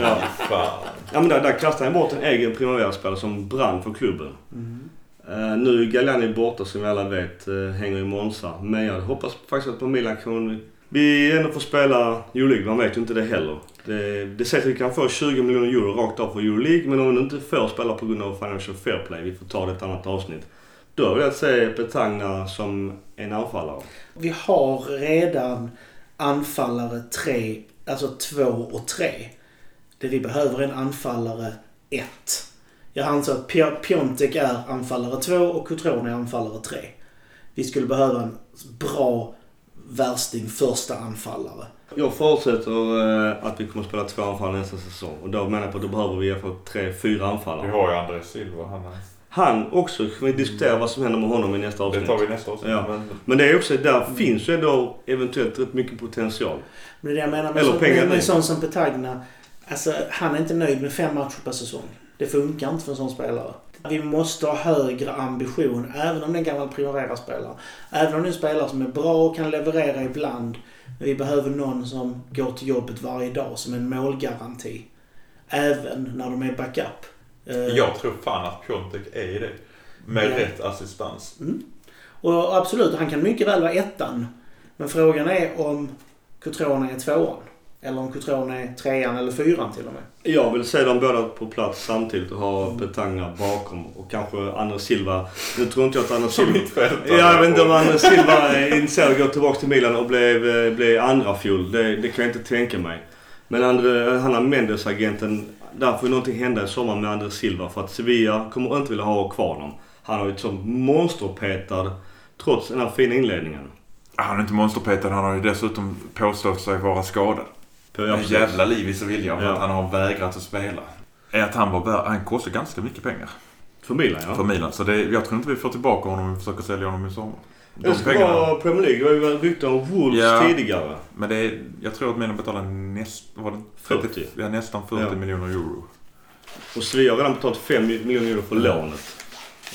Ja. Ja men där, där kastade han bort en egen Primavera-spelare som brann för klubben. Uh, nu är Galliani borta som vi alla vet, uh, hänger i Monza. Men jag hoppas faktiskt att på Milan kan vi ändå får spela Euroleague. Man vet ju inte det heller. Det, det sägs att vi kan få 20 miljoner euro rakt av för Euroleague. Men om vi inte får spela på grund av Financial Fair Play, vi får ta det i ett annat avsnitt. Då vill jag se Petagna som en anfallare. Vi har redan anfallare 3, alltså 2 och 3. Det vi behöver är en anfallare 1. Jag anser att Pio- Piontek är anfallare 2 och Cutrone är anfallare 3. Vi skulle behöva en bra värsting första anfallare. Jag förutsätter eh, att vi kommer att spela två anfallare nästa säsong. Och då menar jag på att då behöver vi i alla fall tre, fyra anfallare. Vi har ju André Silva. Han är... Han också, kan vi diskutera vad som händer med honom i nästa Det avsnitt. tar vi nästa avsnitt. Ja. Men Men det är också, där finns ju ändå eventuellt rätt mycket potential. Men det är det jag menar med, Eller så, pengar med, med sån som Petagna. Alltså, han är inte nöjd med fem matcher per säsong. Det funkar inte för en sån spelare. Vi måste ha högre ambition, även om det är en gammal Primavera-spelare. Även om det är en spelare som är bra och kan leverera ibland. Men vi behöver någon som går till jobbet varje dag som en målgaranti. Även när de är backup. Eh, jag tror fan att Piontek är det. Med Ja. rätt assistans. Och absolut, han kan mycket väl vara ettan. Men frågan är om Cutrone är tvåan. Eller om Cutrone är trean eller fyran till och med. Jag vill se dem båda på plats samtidigt och ha Petagna bakom och kanske André Silva. Nu tror inte jag att André Som Silva... Ja, jag vet inte om André Silva är intresserad av att gå tillbaka till Milan och bli, bli andra fjol. Det, det kan jag inte tänka mig. Men André, han har Mendes-agenten. Där får ju någonting hända i sommar med André Silva för att Sevilla kommer inte vilja ha kvar honom. Han har ju ett sånt monsterpetad trots den här fina inledningen. Han är inte monsterpetad. Han har ju dessutom påstått sig vara skadad. På En jävla liv i Sevilla för Ja. att han har vägrat att spela. Är att han var värd, Han kostar ganska mycket pengar För Milan ja. för Milan. Så det, jag tror inte vi får tillbaka honom om vi försöker sälja honom i sommar. De Det ska pengarna. vara Premier League. Det var ju rykten om Wolves Ja. tidigare. Men det är, jag tror att Milan betalar näst, var det 40. Ja, nästan 40 Ja. miljoner euro. Och Sevilla har redan betalat 5 miljoner euro för lånet.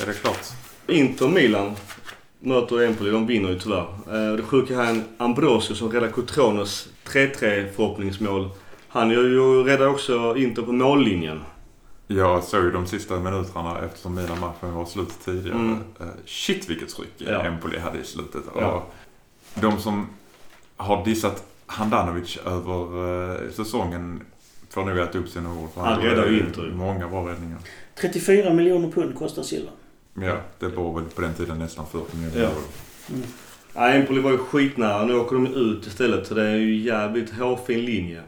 Är det klart? Inter Milan möter Empoli. De vinner ju tyvärr. Eh, Det sjuka här är en Ambrosio som räddar Cotrones 3-3 förhoppningsmål. Han ju räddar också Inter på mållinjen. Jag såg ju de sista minuterna eftersom Milan-matchen var slut tidigare. Mm. Eh, Shit vilket tryck Ja. Empoli hade i slutet. Ja. Och de som har dissat Handanovic över eh, säsongen får nog äta upp sina ord. För Han räddar ju Inter. Många bra räddningar. 34 miljoner pund kostar Silva. Ja, det var väl på den tiden nästan 40 miljoner Ja. euro. Ja, Empoli var ju skitnära. Nu åker de ut istället. Så det är ju jävligt hårfin linje.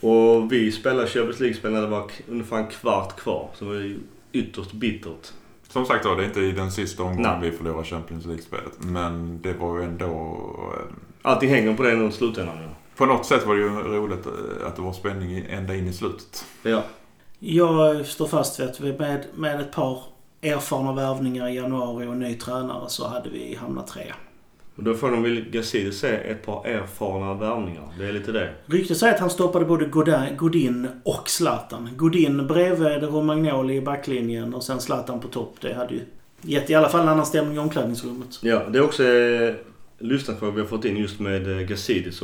Och vi spelade Champions League-spel när det var ungefär en kvart kvar. Så det var ju ytterst bittert. Som sagt var, det är inte i den sista omgången Nej. vi förlorar Champions League-spelet. Men det var ju ändå... eh, Allting hänger på det nu i slutändan nu. På något sätt var det ju roligt eh, att det var spänning i- ända in i slutet. Ja. Jag står fast vid att vi med, med ett par erfarna värvningar i januari och en ny tränare så hade vi hamnat trea. Och då får de väl Gazidis se ett par erfarna värvningar. Det är lite det. Ryktet säger att han stoppade både Godin, Godin och Zlatan. Godin bredvid Romagnoli i backlinjen och sen Zlatan på topp. Det hade ju gett i alla fall en annan stämning i omklädningsrummet. Ja, det är också eh, lyssnarfrågor vi har fått in just med eh, Gazidis.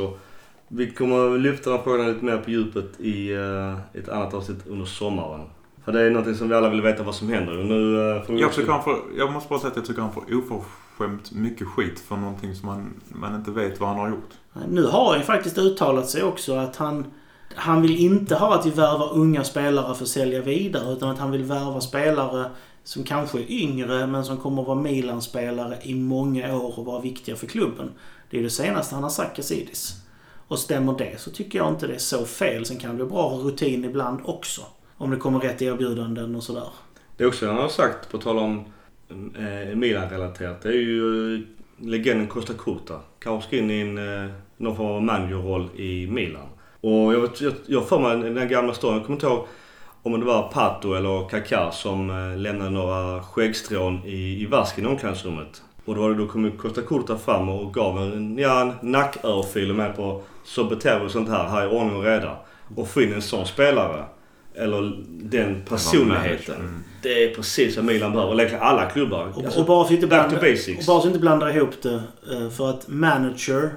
Vi kommer lyfta den frågan lite mer på djupet i eh, ett annat avsnitt under sommaren. För det är någonting som vi alla vill veta vad som händer. Nu eh, får vi Jag, också... tycker han får, jag måste bara säga att jag tycker han får oförskämt mycket skit för någonting som man, man inte vet vad han har gjort. Nu har han ju faktiskt uttalat sig också att han, han vill inte ha att vi värvar unga spelare för att sälja vidare utan att han vill värva spelare som kanske är yngre men som kommer att vara Milan-spelare i många år och vara viktiga för klubben. Det är det senaste han har sagt Gazidis. Och stämmer det så tycker jag inte det är så fel. Sen kan det bli bra rutin ibland också. Om det kommer rätt erbjudanden och sådär. Det är också han har sagt, på tal om eh, Milan-relaterat. Det är ju eh, legenden Costa Curta kanske ska in i en, eh, någon form av managerroll i Milan. Och jag, vet- jag, jag får mig den gamla storyn. Jag kommer inte ihåg om det var Pato eller Kaká som eh, lämnade några skäggstrån i, i vasken i omklädningsrummet. Och då, var det, då kom ju Costa Curta fram och gav en, ja, en nackörfil med på så beter vi oss sånt här. Här är ordning och reda. Och få in en sån spelare. Eller den personligheten. Mm. Det är precis vad Milan behöver. Eller alla klubbar. Och, Alltså, och bara så inte back blanda, to basics. och bara så inte blandar ihop det. eh, För att manager,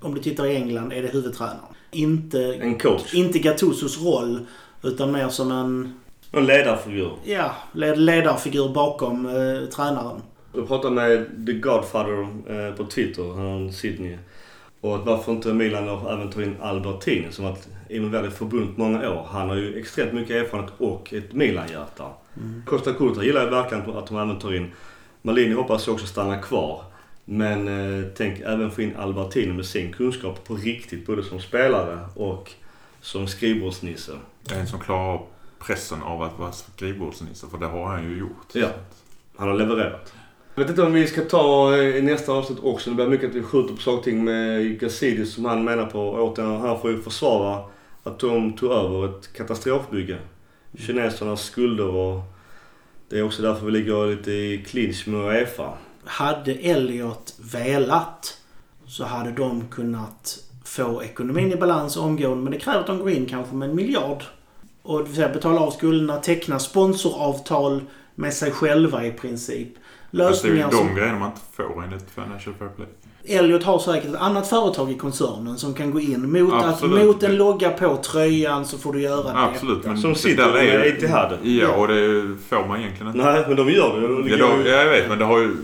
om du tittar i England, är det huvudtränaren. Inte, En coach. inte Gattusos roll, utan mer som en En ledarfigur. ja, led- ledarfigur bakom eh, tränaren. Jag pratade med The Godfather eh, på Twitter, han Sydney. Och att varför inte Milan även tar in Albertini som varit involverad i förbundet många år. Han har ju extremt mycket erfarenhet och ett Milan-hjärta. Costa Curta gillar jag verkligen att de även tar in. Malini hoppas jag också stanna kvar. Men eh, tänk även få in Albertini med sin kunskap på riktigt både som spelare och som skrivbordsnisse. En som klarar pressen av att vara skrivbordsnisse, för det har han ju gjort. Ja. Han har levererat. Jag vet inte om vi ska ta eh, i nästa avsnitt också. Det blir mycket att vi skjuter på saker och ting med Gazidis som han menar på. Återigen, han får ju försvara att de tog över ett katastrofbygge. Kinesernas skulder och det är också därför vi ligger lite i clinch med Uefa. Hade Elliot velat så hade de kunnat få ekonomin i balans omgående. Men det kräver att de går in kanske med en miljard. Och det vill säga betala av skulderna, teckna sponsoravtal med sig själva i princip. Fast det är ju Lösningar de som... grejerna man inte får enligt Financial Fair Play. Elliot har säkert ett annat företag i koncernen som kan gå in mot, att, Absolut. mot en logga på tröjan så får du göra det. Absolut. Men Som sitter med Etihad. Ja, och det får man egentligen inte. Nej, men de gör det. De Ja, ja, jag vet, men det har ju...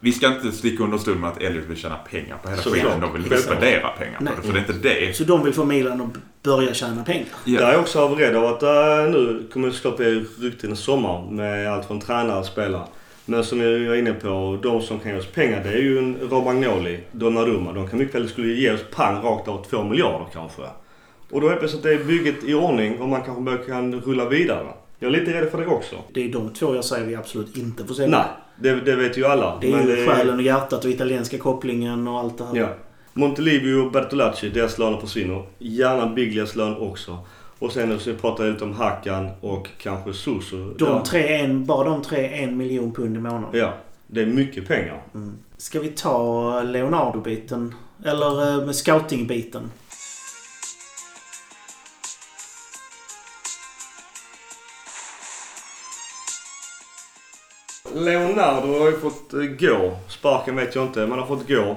Vi ska inte sticka under stol med att Elliot vill tjäna pengar på hela skiten. De vill inte spendera pengar på Nej. det. Så det är inte det. Så de vill få Milan att börja tjäna pengar. Där är Ja. jag också av rädd av att äh, nu kommer det såklart bli rykten i sommar med allt från tränare och spelare. Men som jag är inne på, de som kan ge oss pengar det är ju en Romagnoli, Donnarumma. De kan mycket väl skulle ge oss pang rakt av två miljarder kanske. Och då är det plötsligt det är bygget i ordning och man kanske kan rulla vidare. Jag är lite rädd för det också. Det är de två jag säger vi absolut inte får se. Nej, det, det vet ju alla. Det är ju själen och hjärtat och italienska kopplingen och allt det här. Ja. Montelivio och Bertolacci, deras löner försvinner. Gärna Biglias lön också. Och sen så pratar jag lite om Hakan och kanske Suso. De ja. tre, en, bara de tre, en miljon pund i månaden. Ja, det är mycket pengar. Ska vi ta Leonardo-biten? Eller eh, scouting-biten? Leonardo har ju fått eh, gå. Sparken vet jag inte, men har fått gå.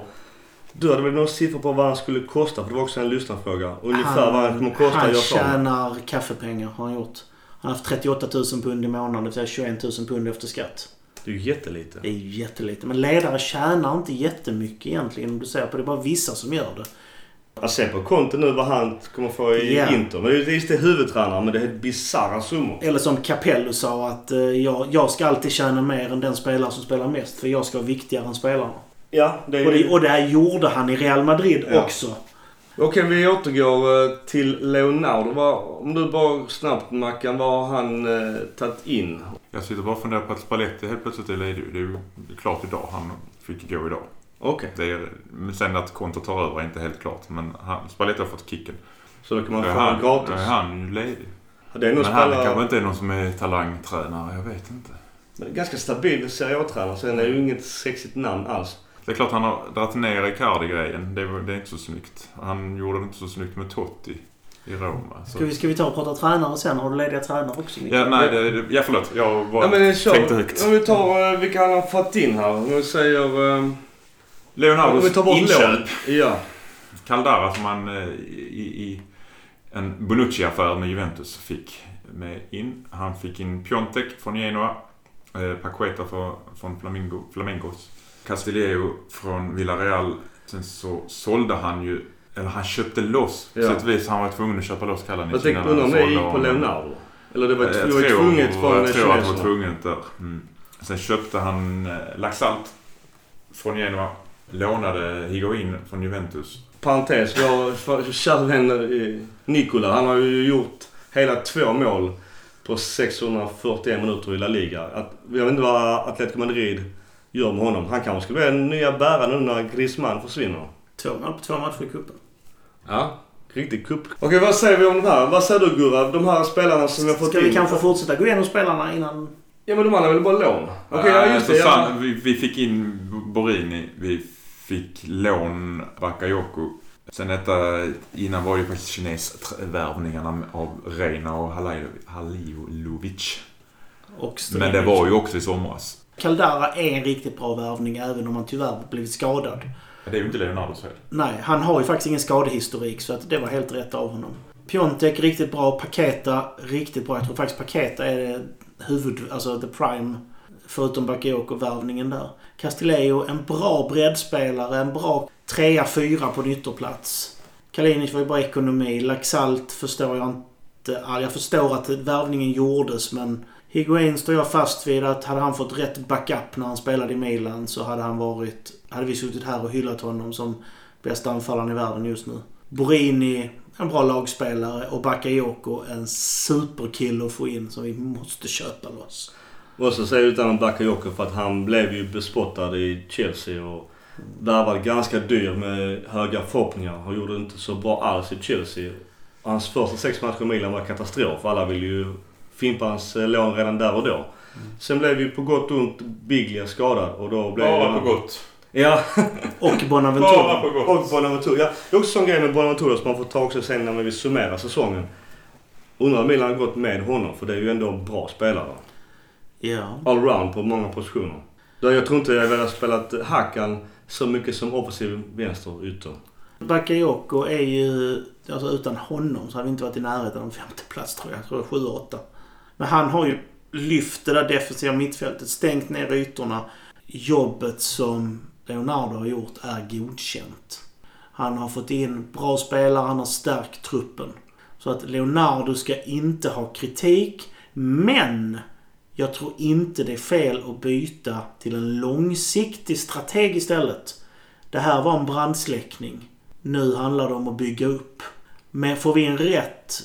Du hade väl någon siffra på vad han skulle kosta? För det var också en lyssnarfråga. Ungefär vad han kommer kosta han med. tjänar kaffepengar har han gjort. Han har haft 38 000 pund i månaden, det vill säga 21 000 pund efter skatt. Det är ju jättelite. Det är ju jättelite. Men ledare tjänar inte jättemycket egentligen om du ser på det. är bara vissa som gör det. Jag ser på kontot nu vad han kommer få i Ja. Inter. Men det är det är huvudtränaren, men det är bisarra summor. Eller som Capello sa att eh, jag, jag ska alltid tjäna mer än den spelare som spelar mest. För jag ska vara viktigare än spelarna. Ja, det är Och det, och det här gjorde han i Real Madrid Ja. också. Okej, vi återgår eh, till Leonardo. Om du bara snabbt Mackan, vad har han eh, tagit in? Jag sitter bara och funderar på att Spalletti helt plötsligt är ledig. Det är ju klart idag. Han fick gå idag. Okej, Det är, men sen att Konto tar över är inte helt klart. Men han, Spalletti har fått kicken. så då kan man få honom han, gratis. då är han ju ledig. Det är nog Men han spelare, kanske inte är någon som är talangtränare. Jag vet inte. ganska stabil Serie A-tränare. Sen är det ju inget sexigt namn alls. Det är klart han har dragit ner Icardi-grejen. Det, det är inte så snyggt. Han gjorde det inte så snyggt med Totti i Roma. Så. Ska vi, ska vi ta och prata tränare sen? Har du lediga tränare också? Ja, nej, det, det, ja förlåt. Jag bara Ja, men kör. tänkte högt. Om vi tar eh, vilka han har fått in här. Om vi säger... Eh, Leonardos om vi tar bort inköp. Ja. Caldara som han eh, i, i en Bonucci-affär med Juventus fick med in. Han fick in Piontek från Genoa. Eh, Paqueta från Flamingo, Flamengos. Castillejo från Villarreal. Sen så sålde han ju, eller han köpte loss. Ja. På sätt och vis han var tvungen att köpa loss Kalanic Jag tänkte undra om det gick på Leonardo. Eller det var, Jag det var tror- tvunget från Jag tror att det var tvunget där. Mm. Sen köpte han eh, Laxalt från Genoa. Lånade Higuain från Juventus. Parentes, vår kära vän eh, Nikola, han har ju gjort hela två mål på 641 minuter i La Liga. Att, jag vet inte vad Atletico Madrid gör med honom. Han kanske ska bli den nya bäraren nu när Griezmann försvinner. Två mål på två matcher i cupen. Ja, riktig kupp. Okej, vad säger vi om de här? Vad säger du Gurra? De här spelarna som vi har fått Ska in? vi kanske fortsätta gå igenom spelarna innan... Ja, men de andra är väl bara lån? Okej, ja just så det. Ja. vi, vi fick in Borini. Vi fick lån Bakayoko. Sen detta, innan var det ju faktiskt kinesvärvningarna av Reina och Halil- Halilovic. Men det var ju också i somras. Caldara är en riktigt bra värvning även om han tyvärr blivit skadad. Det är ju inte Leonardos fel. Nej, han har ju faktiskt ingen skadehistorik så att det var helt rätt av honom. Piontek riktigt bra. Paketa riktigt bra. Jag tror faktiskt Paketa är huvud... Alltså the prime. Förutom Bakayoko-värvningen där. Castillejo, en bra breddspelare. En bra trea, fyra på en ytterplats. Kalinic var ju bara ekonomi. Laxalt förstår jag inte. Jag förstår att värvningen gjordes men Higuain står jag fast vid att hade han fått rätt backup när han spelade i Milan så hade han varit... Hade vi suttit här och hyllat honom som bästa anfallaren i världen just nu. Borini, en bra lagspelare och Bakayoko, en superkille att få in som vi måste köpa loss. Och så säger du utan Bakayoko för att han blev ju bespottad i Chelsea och värvad ganska dyr med höga förhoppningar. Han gjorde inte så bra alls i Chelsea. Hans första sex matcher i Milan var katastrof. Alla ville ju fimpa hans eh, lån redan där och då. Sen blev ju på gott och ont Biglia skadad och då blev Bara på gott. Ja, Och Bara Bonaventura. på och. Bonaventura. Ja, det är också en grej med Bonaventura som man får ta också sen när vi summerar säsongen. Undrar om Milan har gått med honom för det är ju ändå en bra spelare. Ja. allround på många positioner. Jag tror inte jag hade spelat Hakan så mycket som offensiv vänster ytter. Bakayoko är ju... Alltså utan honom så hade vi inte varit i närheten av femte plats tror jag. Jag tror det är 7-8. Men han har ju lyft det där defensiva mittfältet, stängt ner ytorna. Jobbet som Leonardo har gjort är godkänt. Han har fått in bra spelare, han har stärkt truppen. Så att Leonardo ska inte ha kritik. Men jag tror inte det är fel att byta till en långsiktig strateg istället. Det här var en brandsläckning. Nu handlar det om att bygga upp. Men får vi en rätt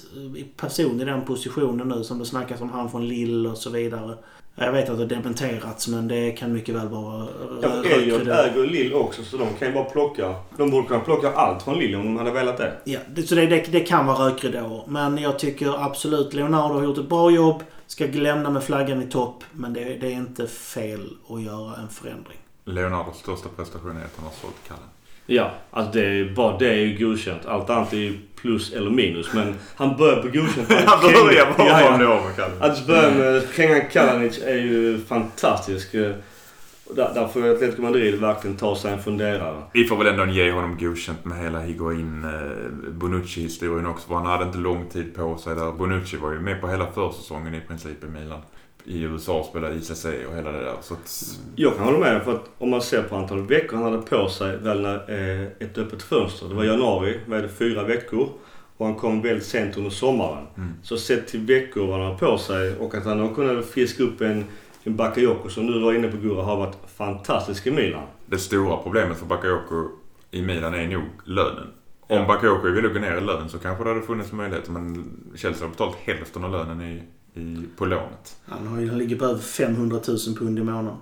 person i den positionen nu som det snackas om han från Lill och så vidare. Jag vet att det har dementerats men det kan mycket väl vara Ja, rö- Elliot äger Lill också så de kan ju bara plocka. De borde kunna plocka allt från Lill om de hade velat det. Ja, det, så det, det, det kan vara rökridåer. Men jag tycker absolut Leonardo har gjort ett bra jobb. Ska lämna med flaggan i topp. Men det, det är inte fel att göra en förändring. Leonardos största prestation är att han har sålt Kallen. Ja, alltså det är bara det är ju godkänt. Allt annat är ju plus eller minus. Men han börjar på godkänt. Han börjar bara Ja, av med Kallen. Att börja med Kengan Kalanic är ju fantastisk. Där, där får Atletico Madrid verkligen ta sig en funderare. Vi får väl ändå ge honom godkänt med hela Higuain eh, Bonucci-historien också. För han hade inte lång tid på sig där. Bonucci var ju med på hela försäsongen i princip i Milan. I USA spelade ICC och hela det där. Så att, Jag kan hålla med för att om man ser på antal veckor han hade på sig väl när eh, ett öppet fönster. Det var januari, vad är det, fyra veckor. Och han kom väldigt sent under sommaren. Mm. Så sett till veckor han har på sig och att han kunnat fiska upp en, en Bakayoko som nu var inne på Gura har varit fantastisk i Milan. det stora problemet för Bakayoko i Milan är nog lönen. Om Ja. Bakayoko ville gå ner i lön så kanske det hade funnits möjligheter. Men Chelsea har betalat hälften av lönen i, i, på lånet. Han, har han ligger på över 500 000 pund i månaden.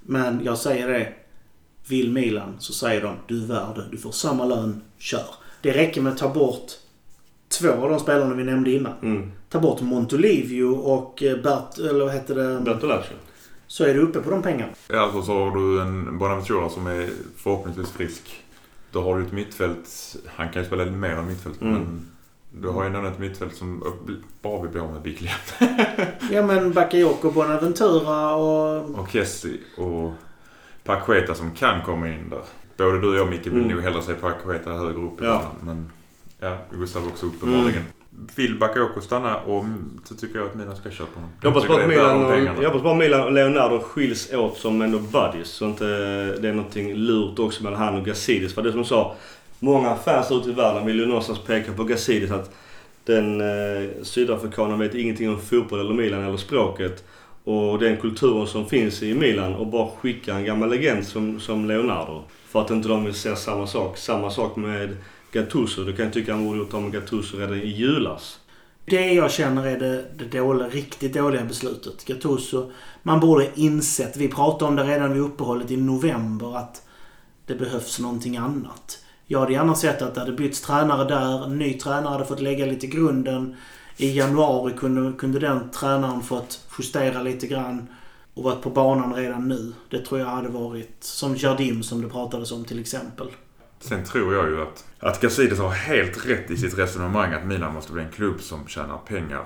Men jag säger det. Vill Milan så säger de du är värd det. Du får samma lön. Kör. Det räcker med att ta bort två av de spelarna vi nämnde innan. Mm. Ta bort Montolivio och eh, Bert, eller vad heter det? Bertolacci. Så är du uppe på de pengarna. Ja, alltså så har du en Bonaventura som är förhoppningsvis frisk. Då har du ett mittfält. Han kan ju spela lite mer än mittfält. Mm. Men du har ju ändå ett mittfält som bara vill bli av med Biglia. Ja men Bakayoko, Bonaventura och... Och Kessie och Paqueta som kan komma in där. Både du och jag Micke vill Mm. nog hellre se Paqueta högre upp i Ja. banan. Men ja, Gustav också uppenbarligen. Vill Bakayoko stanna och så tycker jag att Milan ska köpa honom. Jag hoppas bara att Milan och, jag bara Milan och Leonardo skiljs åt som ändå buddies. Så inte det är någonting lurt också mellan han och Gazidis. För det som du sa, många fans ute i världen vill ju någonstans peka på Gazidis att den eh, sydafrikanen vet ingenting om fotboll eller Milan eller språket. Och den kulturen som finns i Milan och bara skicka en gammal legend som, som Leonardo. För att inte de vill se samma sak. Samma sak med Gattuso. Du kan tycka han borde gjort av med Gattuso redan i julas. Det jag känner är det, det dåliga, riktigt dåliga beslutet. Gattuso, man borde insett, vi pratade om det redan vid uppehållet i november, att det behövs någonting annat. Jag hade gärna sett att det hade bytts tränare där, en ny tränare hade fått lägga lite grunden. I januari kunde, kunde den tränaren fått justera lite grann och varit på banan redan nu. Det tror jag hade varit som Jardim som det pratades om till exempel. Sen tror jag ju att, att Gazidis har helt rätt i sitt resonemang att Milan måste bli en klubb som tjänar pengar.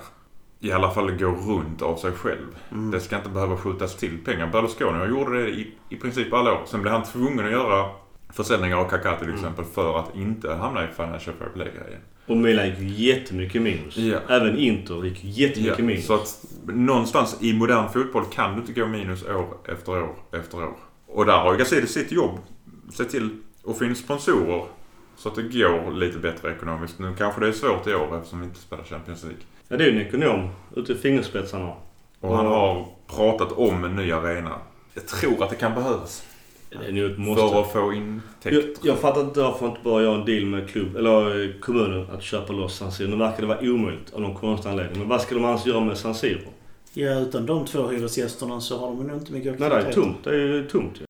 I alla fall går runt av sig själv. Mm. Det ska inte behöva skjutas till pengar. Berlusconi gjorde det i, i princip alla år. Sen blev han tvungen att göra försäljningar av Kaká till exempel för att inte hamna i Financial Fair Play-grejen. Och Milan gick ju jättemycket minus. Ja. Även Inter gick jättemycket Ja, minus. så att någonstans i modern fotboll kan du inte gå minus år efter år efter år. Och där har ju Gazidis sitt jobb. Se till att få in sponsorer så att det går lite bättre ekonomiskt. Nu kanske det är svårt i år eftersom vi inte spelar Champions League. Ja, det är ju en ekonom ute i fingerspetsarna. Och han har pratat om en ny arena. Jag tror att det kan behövas. Det är ett måste. För att få Jag, intäkter. jag fattar inte varför inte bara göra en deal med klubb, eller eh, kommunen att köpa loss San Siro. Nu verkar det vara omöjligt av någon konstig anledning. Men vad ska de annars göra med San Siro? Ja, utan de två hyresgästerna så har de nog inte mycket Nej, det är aktivitet. tomt. Det är ju tomt ju.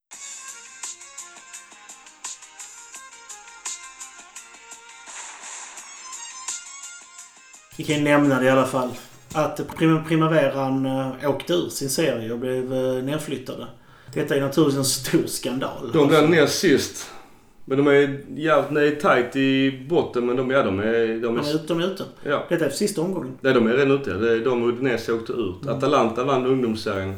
Vi kan ju nämna det i alla fall. Att Prim- Primaveran eh, åkte ur sin serie och blev eh, nedflyttade. Detta är naturligtvis en stor skandal. De blev ner sist. Men de är jävligt nej, tight i botten, men de, ja, de är... De De är, är, ute, de är ute. ja. Detta är sista omgången. Nej, de är redan ute. Det är de och Udinese åkte ut. Mm. Atalanta vann ungdomsserien.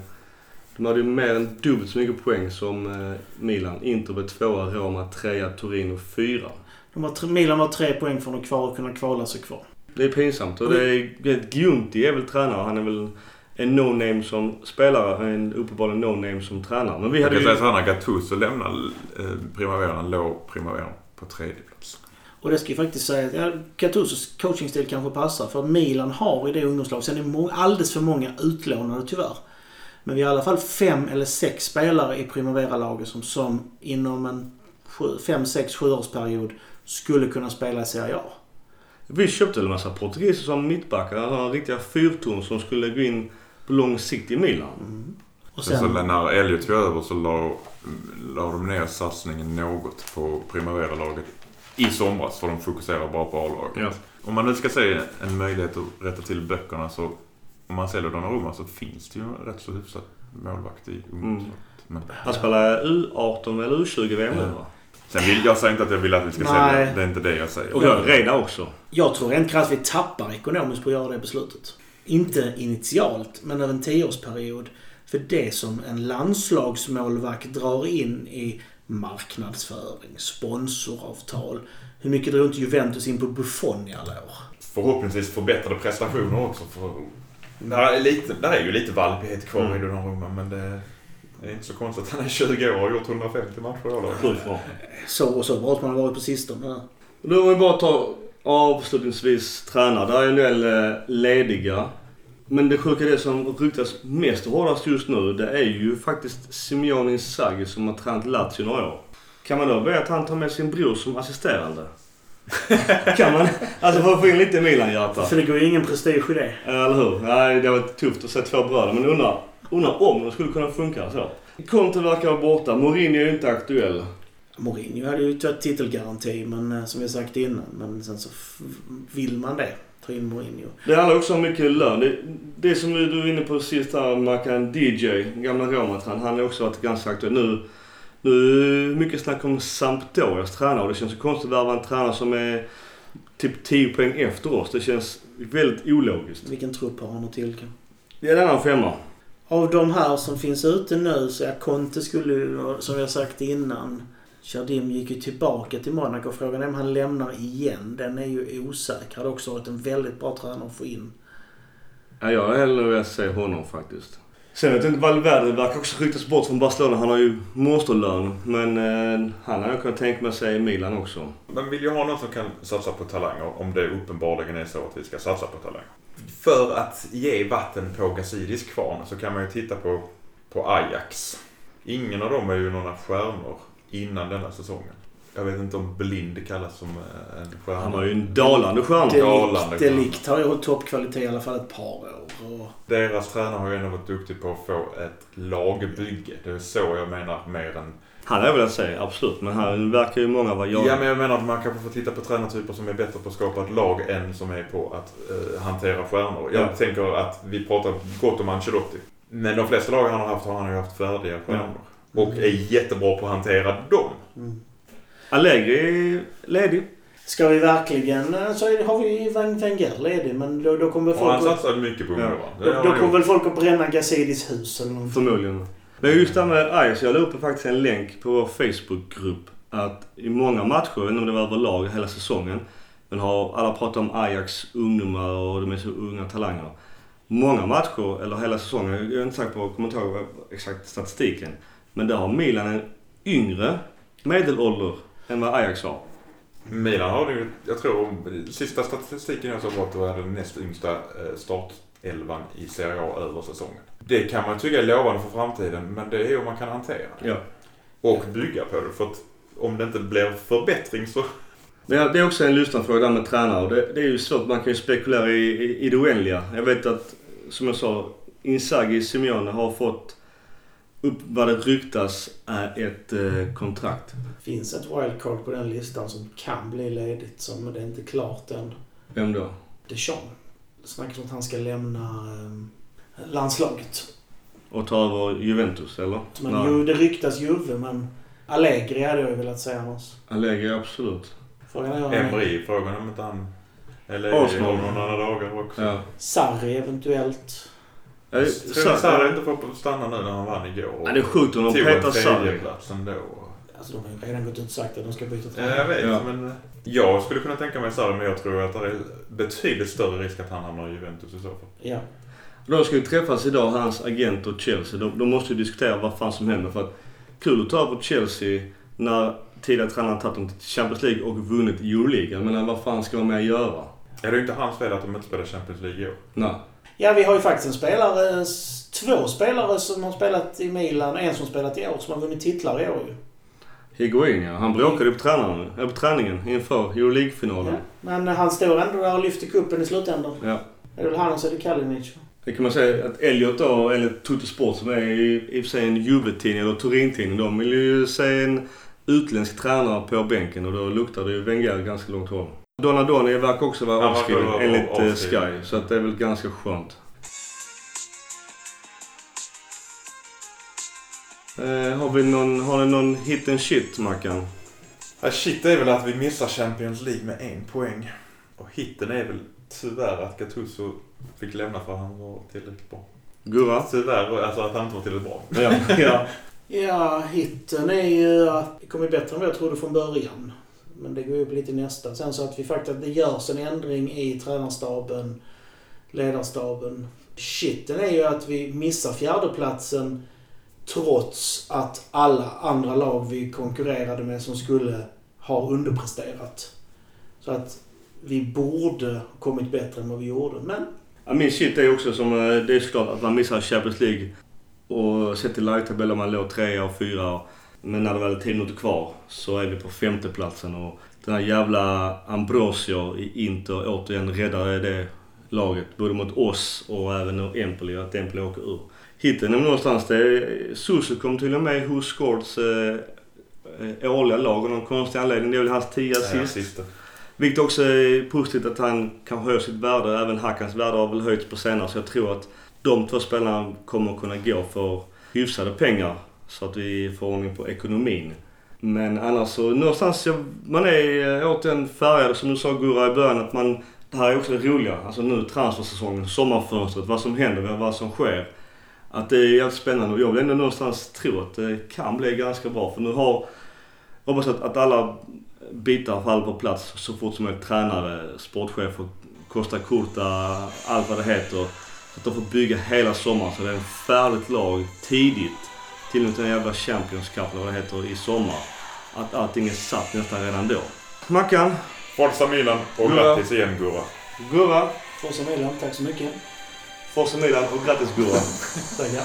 De hade ju mer än dubbelt så mycket poäng som eh, Milan. Inter blev tvåa, Roma trea, Torino fyra. De har, Milan var tre poäng från att kvar, kunna kvala sig kvar. Det är pinsamt. Och det är, Giunti är väl tränare. Han är väl en no-name som spelare. En uppenbarligen no-name som tränare. Men vi Jag hade kan ju... säga så här, när Gattuso lämnade eh, Primaveran låg Primaveran på tredje plats. Och det ska ju faktiskt säga att ja, Gattusos coachingstil kanske passar. För Milan har i det ungdomslaget, sen är det må- alldeles för många utlånade tyvärr. Men vi har i alla fall fem eller sex spelare i Primavera-laget som, som inom en sju, fem, sex, sjuårsperiod skulle kunna spela i Serie A. Vi köpte en massa portugiser som mittbackar. Alltså, riktiga fyrtorn som skulle gå in på lång sikt i Milan. Och Sen, sen, så när Elliot tog över så la, la de ner satsningen något på Primavera-laget i somras. För de fokuserar bara på A-laget. Ja. Om man nu ska se en möjlighet att rätta till böckerna så om man säljer Donnarumma så finns det ju en rätt så hyfsad målvakt i ungdomslaget. Men Han spelar U18 eller U20 VM nu Ja. va? sen vill jag säger inte att jag vill att vi ska Nej. sälja. Det är inte det jag säger. Och ja, Reda också. jag tror rent krasst vi tappar ekonomiskt på att göra det beslutet. Inte initialt, men över en tioårsperiod. För det som en landslagsmålvakt drar in i marknadsföring, sponsoravtal. Hur mycket drog inte Juventus in på Buffon i alla år? Förhoppningsvis förbättrade prestationer också. För, där, är lite, där är ju lite valpighet kvar Mm. i Donnarumma men det, det är inte så konstigt att han är 20 år och har gjort 150 matcher i. Så och så bra som han har varit på sistone. Då om vi bara tar avslutningsvis tränare. Där är en del eh, lediga. Men det sjuka det som ryktas mest och hårdast just nu. Det är ju faktiskt Simeone Inzaghi som har tränat Lazio några år. Kan man då be att han tar med sin bror som assisterande? kan man? Alltså för att få in lite Milan-hjärta. För det går ju ingen prestige i det. Eller hur? Nej, det var tufft att se två bröder. Men undrar, undrar om det skulle kunna funka så. Conte verkar vara borta. Mourinho är ju inte aktuell. Mourinho hade ju tagit titelgaranti, men eh, som vi sagt innan. Men sen så vill man det. Ta in Mourinho. Det handlar också om mycket lön. Det, det som du är inne på sist här, Makan DJ, gamla Roma-tränaren. Han har också varit ganska aktuell. Nu, nu mycket snack om Sampdorias tränare och det känns så konstigt att värva en tränare som är typ 10 poäng efter oss. Det känns väldigt ologiskt. Vilken trupp har han att tillgå? Det är en annan femma. Av de här som finns ute nu så är Conte skulle som har sagt innan, Jardim gick ju tillbaka till Monaco. Frågan är om han lämnar igen. Den är ju osäker. Hade också varit en väldigt bra tränare att få in. Ja, jag har hellre velat se honom faktiskt. Sen vet jag inte, Valverde verkar också ryktas bort från Barcelona. Han har ju monsterlön. Men eh, han hade jag kunnat tänka mig att se i Milan också. Man vill ju ha någon som kan satsa på talanger om det uppenbarligen är så att vi ska satsa på talanger. För att ge vatten på Gazidis kvarn så kan man ju titta på, på Ajax. Ingen av dem är ju några stjärnor innan denna säsongen. Jag vet inte om Blind kallas som eh, en stjärna. Han var ju en dalande stjärna. Delikt, Delikt har ju hållit toppkvalitet i alla fall ett par år. Och Deras tränare har ju ändå varit duktig på att få ett lagbygge. Det är så jag menar mer än... Han är väl att säga, absolut. Men här verkar ju många vara Ja, jag. men jag menar att man kanske får titta på tränartyper som är bättre på att skapa ett lag än som är på att eh, hantera stjärnor. Jag Ja. tänker att vi pratar gott om Ancelotti. Men de flesta lag han har haft har han ju haft färdiga stjärnor. Och är jättebra på att hantera dem. Allegri är ledig. Ska vi verkligen eh, så har vi Wenger ledig men då, då kommer Och han folk... att- mycket på ungdomar. Då, har då han kommer väl folk att bränna Gazidis hus eller någonting. Förmodligen. Men just det här med Ajax. Jag la upp faktiskt en länk på vår Facebookgrupp. Att i många matcher, jag vet inte om det var överlag hela säsongen. Men har alla pratat om Ajax ungdomar och de är så unga talanger. Många matcher, eller hela säsongen, jag är inte säker på, jag kommer inte ihåg exakt statistiken. Men där har Milan en yngre medelålder än vad Ajax har. Milan har nu, jag tror, sista statistiken jag såg var att det var den näst yngsta eh, startelvan i Serie A över säsongen. Det kan man tycka är lovande för framtiden, men det är ju om man kan hantera det. Ja. Och bygga på det. För att om det inte blir förbättring så... Det är också en lyssnarfråga där med tränare. Det, det är ju svårt, man kan ju spekulera i, i, i det oändliga. Jag vet att, som jag sa, Inzaghi Simeone har fått upp vad det ryktas är ett eh, kontrakt. finns ett wildcard på den listan som kan bli ledigt som men det är inte klart än. Vem då? Deschamps. Det snackas om att han ska lämna eh, landslaget. Och ta över Juventus, eller? Men ju, det ryktas Juve men Allegri hade jag velat säga annars. Allegri, absolut. Frågan är om Emery, frågan om inte han... Eller Arsenal. annan dagar också. Ja. Sarri eventuellt. Ja, Jag så- tror Sarri inte får stanna nu när han vann igår. Ja, det är sjukt om de petar Sarri. ändå. Alltså de har ju redan gått ut och sagt att de ska byta Ja, tränare. jag vet. Ja. Men jag skulle kunna tänka mig Sarri, men jag tror att det är betydligt större risk att han hamnar i Juventus i så fall. Ja. De ska ju träffas idag, hans agent och Chelsea. De, de måste ju diskutera vad fan som händer. För att kul att ta på Chelsea när tidigare tränaren tagit dem till Champions League och vunnit Euroligan. Men vad fan ska de med göra? Är det inte hans fel att de inte spelar Champions League i år? Nej. Ja, vi har ju faktiskt en spelare, två spelare som har spelat i Milan och en som spelat i år som har vunnit titlar i år ju. Higuain ja. Han bråkade på, tränaren, eller på träningen inför Euroleague-finalen. Ja. Men eh, han står ändå där och lyfter kuppen i slutändan. Ja. Det är väl han och så är det Kalinic. Det kan man säga att Elliot då, eller Tutti Sport som är i, i och för sig en Juve-tidning eller Turin-tidning. De vill ju se en utländsk tränare på bänken och då luktar det ju Wenger ganska långt håll. Donadoni verkar också vara avskriven vara enligt eh, avskriven. Sky. Så att det är väl ganska skönt. Eh, har vi någon, har ni någon hit and shit Mackan? Ja, shit är väl att vi missar Champions League med en poäng. Och hitten är väl tyvärr att Gattuso fick lämna för att han var tillräckligt bra. Gurra? Tyvärr, alltså att han inte var tillräckligt bra. Ja. ja. Ja, hitten är ju att det kommer bättre än vad jag trodde från början. Men det går ju upp lite nästa. Sen så att vi faktiskt, att det görs en ändring i tränarstaben, ledarstaben. Shitten är ju att vi missar fjärdeplatsen trots att alla andra lag vi konkurrerade med som skulle ha underpresterat. Så att vi borde ha kommit bättre än vad vi gjorde. Men Ja, min shit är också som, eh, det är såklart att man missar Champions League. Och sett till lagtabellen, man låg trea och fyra. Men när det väl är 10 minuter kvar så är vi på femteplatsen. Och den här jävla Ambrosio i Inter återigen räddar det laget. Både mot oss och även Empoli. Att Empoli åker ur. Hitten är någonstans det är, Susu kom till och med hos Scords eh, eh, årliga lag av någon konstig anledning. Det är väl hans 10 Ja, assist. Vilket också är positivt att han kan höja sitt värde. Även Hackans värde har väl höjts på senare. Så jag tror att de två spelarna kommer kunna gå för hyfsade pengar. Så att vi får ordning på ekonomin. Men annars så någonstans, man är eh, återigen färgad som du sa Gurra i början. Att man, det här är också det roliga. Alltså nu transfersäsongen, sommarfönstret, vad som händer, vad som sker. Att det är jävligt spännande och jag vill ändå någonstans tro att det kan bli ganska bra. För nu har, jag hoppas att, att alla bitar faller på plats så fort som möjligt. Tränare, sportchefer, Costa Curta, allt vad det heter. Så att de får bygga hela sommaren så det är ett färdigt lag tidigt. Till och med den jävla Champions Cup eller vad det heter i sommar. Att allting är satt nästan redan då. Mackan, Forza Milan och Ja. grattis igen Gurra. Gurra, Forza Milan, tack så mycket. Forza Milan och grattis Gurra. Tackar.